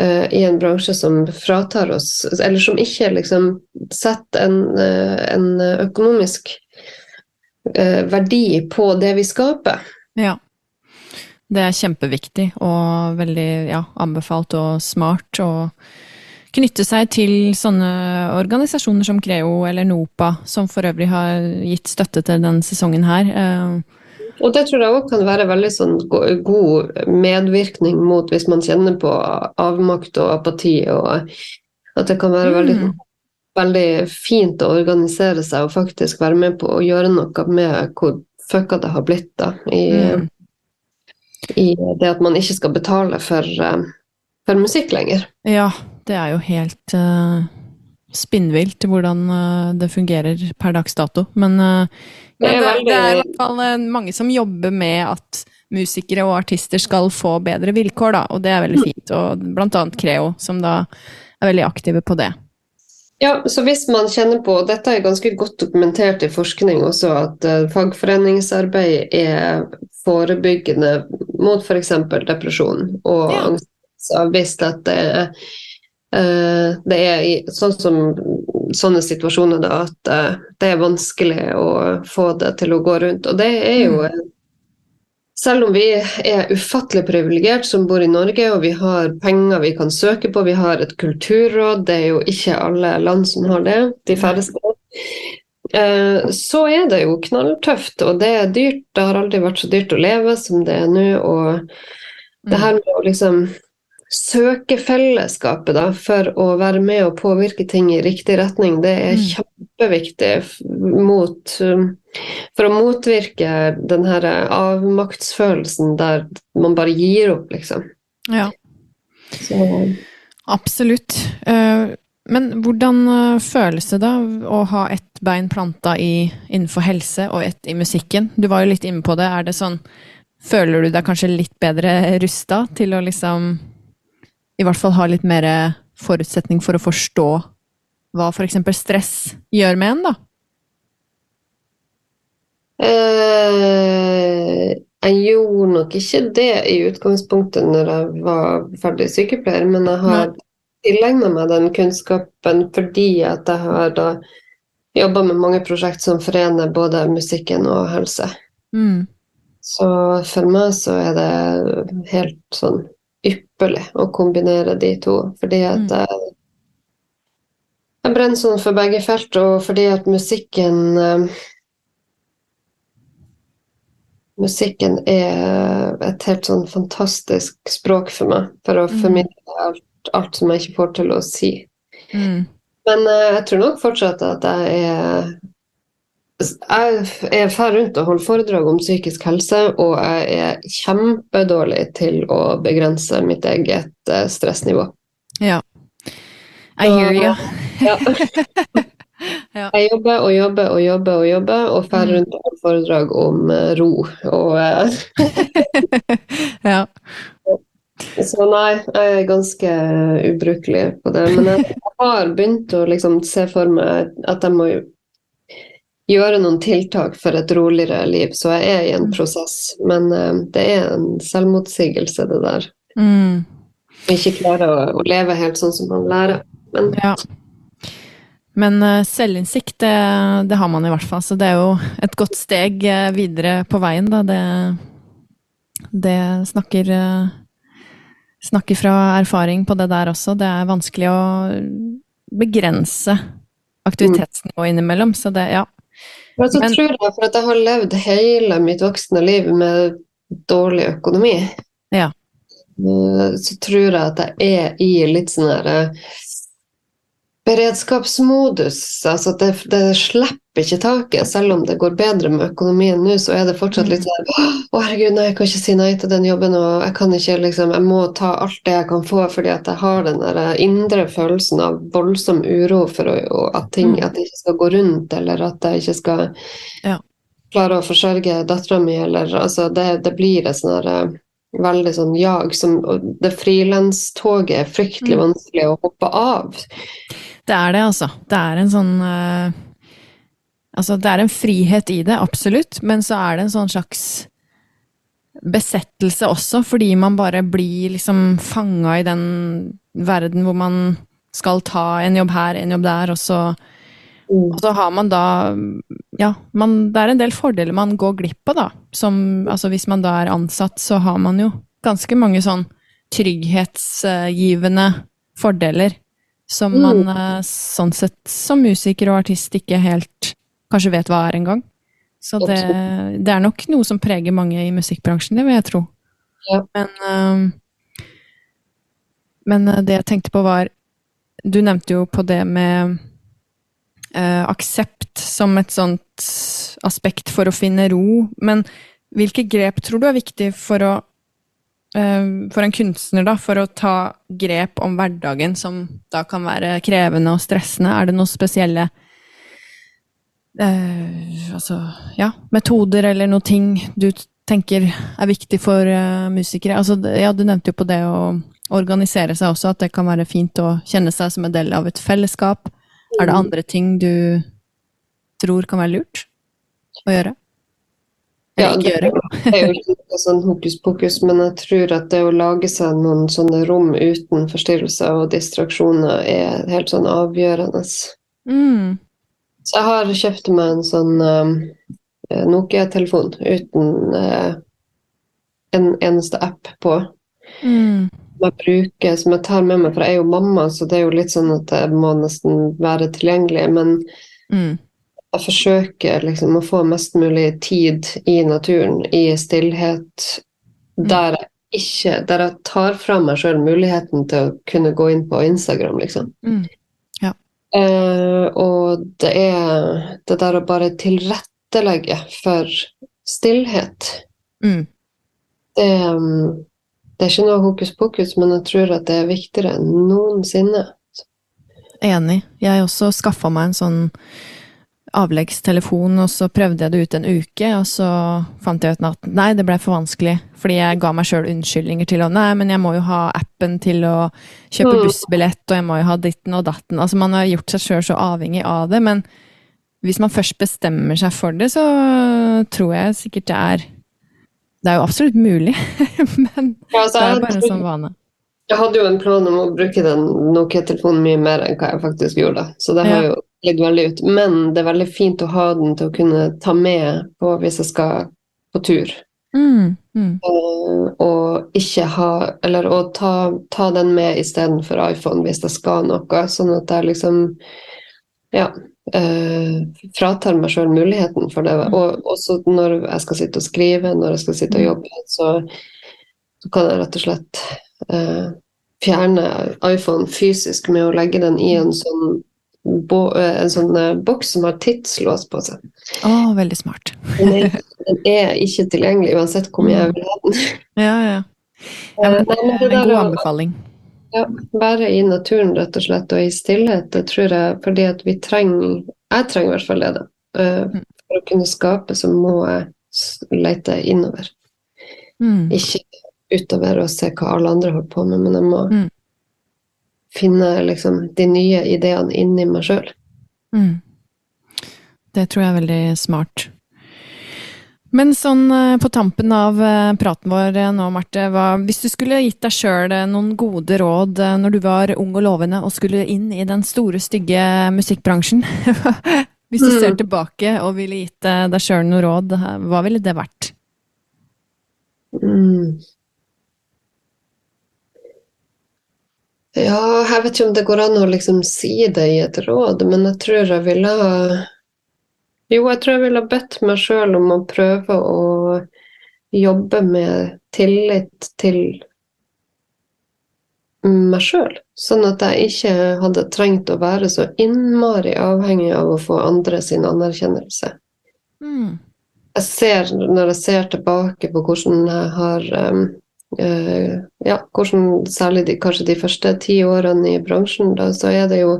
uh, i en bransje som fratar oss Eller som ikke liksom setter en, uh, en økonomisk uh, verdi på det vi skaper. Ja. Det er kjempeviktig og veldig ja, anbefalt og smart å knytte seg til sånne organisasjoner som Creo eller NOPA, som for øvrig har gitt støtte til denne sesongen her. Uh, og det tror jeg òg kan være veldig sånn god medvirkning mot hvis man kjenner på avmakt og apati, og at det kan være mm. veldig, veldig fint å organisere seg og faktisk være med på å gjøre noe med hvor fucka det har blitt da, i, mm. I det at man ikke skal betale for, eh, for musikk lenger. Ja, det er jo helt uh spinnvilt hvordan uh, det fungerer per dags dato. Men uh, det, er veldig... det, er i hvert fall uh, mange som jobber med at musikere og artister skal få bedre vilkår, da, og det er veldig mm. fint. Og blant annet Creo, som da er veldig aktive på det. Ja, så hvis man kjenner på, og Dette er ganske godt dokumentert i forskning også, at fagforeningsarbeid er forebyggende mot f.eks. depresjon og ja. angst. Så hvis at det er Eh, det er i, sånn som sånne situasjoner da, at uh, det er vanskelig å få det til å gå rundt. Og det er jo mm. Selv om vi er ufattelig privilegert som bor i Norge, og vi har penger vi kan søke på, vi har et kulturråd, det er jo ikke alle land som har det, de færreste. Uh, så er det jo knalltøft, og det er dyrt. Det har aldri vært så dyrt å leve som det er nå. Og det mm. her med å liksom søke fellesskapet da, for å være med og påvirke ting i riktig retning, det er mm. kjempeviktig mot, um, for å motvirke den her avmaktsfølelsen der man bare gir opp, liksom. Ja. Så. Absolutt. Eh, men hvordan eh, føles det da å ha ett bein planta i, innenfor helse og ett i musikken? Du var jo litt inne på det. Er det sånn Føler du deg kanskje litt bedre rusta til å liksom i hvert fall har litt mer forutsetning for å forstå hva f.eks. stress gjør med en, da? Eh, jeg gjorde nok ikke det i utgangspunktet når jeg var ferdig sykepleier, men jeg har tilegna meg den kunnskapen fordi at jeg har da jobba med mange prosjekt som forener både musikken og helse. Mm. Så for meg så er det helt sånn ypperlig å kombinere de to. Fordi at mm. jeg, jeg brenner sånn for begge felt, og fordi at musikken uh, Musikken er et helt sånn fantastisk språk for meg, for å mm. formidle alt, alt som jeg ikke får til å si. Mm. Men uh, jeg tror nok fortsatt at jeg er jeg er fer rundt og holder foredrag om psykisk helse, og jeg er kjempedårlig til å begrense mitt eget uh, stressnivå. Ja. I hear you. Ja. ja. Jeg jobber og jobber og jobber og jobber, og fer mm. rundt og holder foredrag om uh, ro. Og uh, Ja. Så nei, jeg er ganske ubrukelig på det. Men jeg har begynt å liksom se for meg at jeg må gjøre noen tiltak for et roligere liv. Så jeg er i en mm. prosess. Men uh, det er en selvmotsigelse, det der. Mm. Ikke klare å, å, leve helt sånn som man lærer. Men, ja. Men uh, selvinnsikt, det, det, har man i hvert fall. Så det er jo et godt steg uh, videre på veien, da. Det, det snakker, snakker fra erfaring på det der også. Det er vanskelig å begrense aktivitetsnivået innimellom, så det, ja. Men så Men, tror jeg, for at jeg har levd hele mitt voksne liv med dårlig økonomi, ja. Eh, så tror jeg at jeg er i litt sånn herre beredskapsmodus. Altså det, det slipper ikke taket. Selv om det går bedre med økonomien nå, så er det fortsatt litt sånn Å, herregud, nei, jeg kan ikke si nei til den jobben, og jeg kan ikke liksom Jeg må ta alt det jeg kan få, fordi at jeg har den der indre følelsen av voldsom uro for å, at ting mm. at det ikke skal gå rundt, eller at jeg ikke skal ja. klare å forsørge dattera mi, eller altså det, det blir et sånn herre veldig sånn jag. Som, det frilanstoget er fryktelig mm. vanskelig å hoppe av. Det er det, altså. Det er en sånn uh, Altså, det er en frihet i det, absolutt, men så er det en sånn slags besettelse også, fordi man bare blir liksom fanga i den verden hvor man skal ta en jobb her, en jobb der, og så og så har man da Ja, man, det er en del fordeler man går glipp av, da. Som altså hvis man da er ansatt, så har man jo ganske mange sånn trygghetsgivende fordeler som man mm. Eh, sånn sett som musiker og artist ikke helt kanskje vet hva er engang. Så det, det, er nok noe som preger mange i musikkbransjen, det vil jeg tro. Ja. Men, uh, men eh, det jeg tenkte på var Du nevnte jo på det med uh, aksept som et sånt aspekt for å finne ro. Men hvilke grep tror du er viktig for å for en kunstner, da, for å ta grep om hverdagen som da kan være krevende og stressende? Er det noen spesielle eh, altså, ja, metoder eller noen ting du tenker er viktig for uh, musikere? Altså, ja, du nevnte jo på det å organisere seg også, at det kan være fint å kjenne seg som en del av et fellesskap. Er det andre ting du tror kan være lurt å gjøre? Ja, det er jo ikke sånn hokus pokus, men jeg tror at det å lage seg noen sånne rom uten forstyrrelser og distraksjoner er helt sånn avgjørende. Mm. Så jeg har kjøpt meg en sånn um, Nokia-telefon uten uh, en eneste app på. Mm jeg bruker, som jeg tar med meg, for jeg er jo mamma, så det er jo litt sånn at jeg må nesten være tilgjengelig. Men mm. Jeg forsøker liksom å få mest mulig tid i naturen, i stillhet, mm. der jeg ikke Der jeg tar fra meg sjøl muligheten til å kunne gå inn på Instagram, liksom. Mm. Ja. Eh, og det er det der å bare tilrettelegge for stillhet. Mm. Det um, det er ikke noe hokus pokus, men jeg tror at det er viktigere enn noensinne. Enig. Jeg også skaffa meg en sånn avleggstelefon, og så prøvde jeg det ut en uke, og så fant jeg ut at nei, det ble for vanskelig. Fordi jeg ga meg sjøl unnskyldninger til å nei, men jeg må jo ha appen til å kjøpe mm. bussbillett, og jeg må jo ha ditten og datten. Altså man har gjort seg sjøl så avhengig av det, men hvis man først bestemmer seg for det, så tror jeg sikkert det er det er jo absolutt mulig, men ja, altså, det er bare en sånn vane. Jeg hadde jo en plan om å bruke den Nokia-telefonen mye mer enn hva jeg faktisk gjorde. Så det har ja. jo litt veldig ut. Men det er veldig fint å ha den til å kunne ta med på hvis jeg skal på tur. Mm, mm. Og, og ikke ha Eller å ta, ta den med istedenfor iPhone hvis jeg skal noe. Sånn at jeg liksom Ja uh, fratar meg sjøl muligheten for det. Mm. Og også når jeg skal sitte og skrive, når jeg skal sitte og mm. jobbe, så, så kan jeg rett og slett uh, fjerne iPhone fysisk med å legge den i en sånn, bo, uh, en sånn boks som har tidslås på seg. Å, oh, veldig smart. den, er, den, er, ikke tilgjengelig uansett hvor mye jeg vil ha den. ja, ja. ja men det er en god anbefaling. Ja, være i naturen rett og slett, og i stillhet. Det tror jeg fordi at vi trenger Jeg trenger i hvert fall det. da. for å kunne skape så må jeg lete innover. Mm. Ikke utover og se hva alle andre holder på med, men jeg må mm. Finne liksom de nye ideene inni meg sjøl. Mm. Det tror jeg er veldig smart. Men sånn eh, på tampen av eh, praten vår eh, nå, Marte, hva, hvis du skulle gitt deg sjøl noen gode råd når du var ung og lovende og skulle inn i den store, stygge musikkbransjen Hvis du ser mm. tilbake og ville gitt deg sjøl noen råd, hva ville det vært? Mm. Ja, jeg vet ikke om det går an å liksom si det i et råd, men jeg tror jeg ville jo, jeg tror jeg ville bedt meg sjøl om å prøve å jobbe med tillit til meg sjøl. Sånn at jeg ikke hadde trengt å være så innmari avhengig av å få andre sin anerkjennelse. Mm. Jeg ser, når jeg ser tilbake på hvordan jeg har um, Ja, hvordan særlig de, kanskje de første ti årene i bransjen, da, så er det jo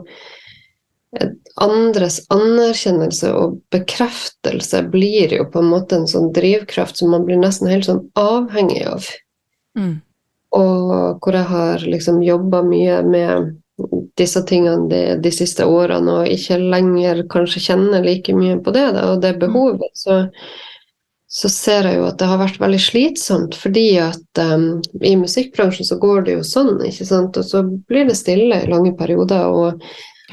andres anerkjennelse og bekreftelse blir jo på en måte en sånn drivkraft som man blir nesten helt sånn avhengig av. Mm. Og hvor jeg har liksom jobba mye med disse tingene de, de, siste årene, og ikke lenger kanskje kjenner like mye på det, da, og det mm. behovet, så, så, ser jeg jo at det har vært veldig slitsomt, fordi at um, i musikkbransjen så går det jo sånn, ikke sant, og så blir det stille i lange perioder. og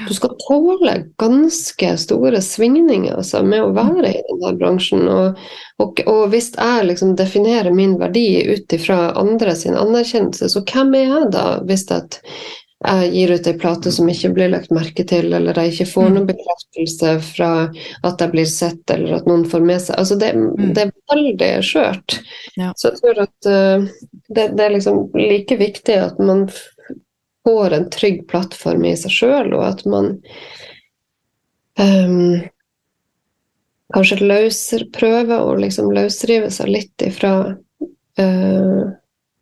du skal tåle ganske store svingninger altså, med å være i denne bransjen. Og, og, og hvis jeg liksom definerer min verdi ut ifra andre sin anerkjennelse, så hvem er jeg da, hvis jeg gir ut ei plate som ikke blir lagt merke til, eller jeg ikke får noen mm. bekreftelse fra at jeg blir sett, eller at noen får med seg altså det, mm. det er veldig skjørt. Ja. Så jeg tror at uh, det, det, er liksom like viktig at man får en trygg plattform i seg sjøl, og at man um, kanskje løser, prøver å liksom løsrive seg litt ifra uh,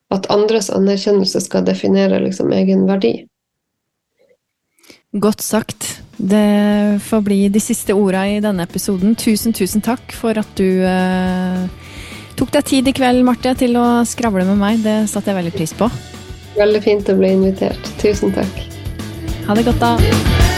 at andres anerkjennelse skal definere liksom egen verdi. Godt sagt. Det får bli de siste orda i denne episoden. Tusen, tusen takk for at du eh, tok deg tid i kveld, Marte, til å skravle med meg. Det satte jeg veldig pris på. Veldig fint å bli invitert. Tusen takk. Ha det godt, da.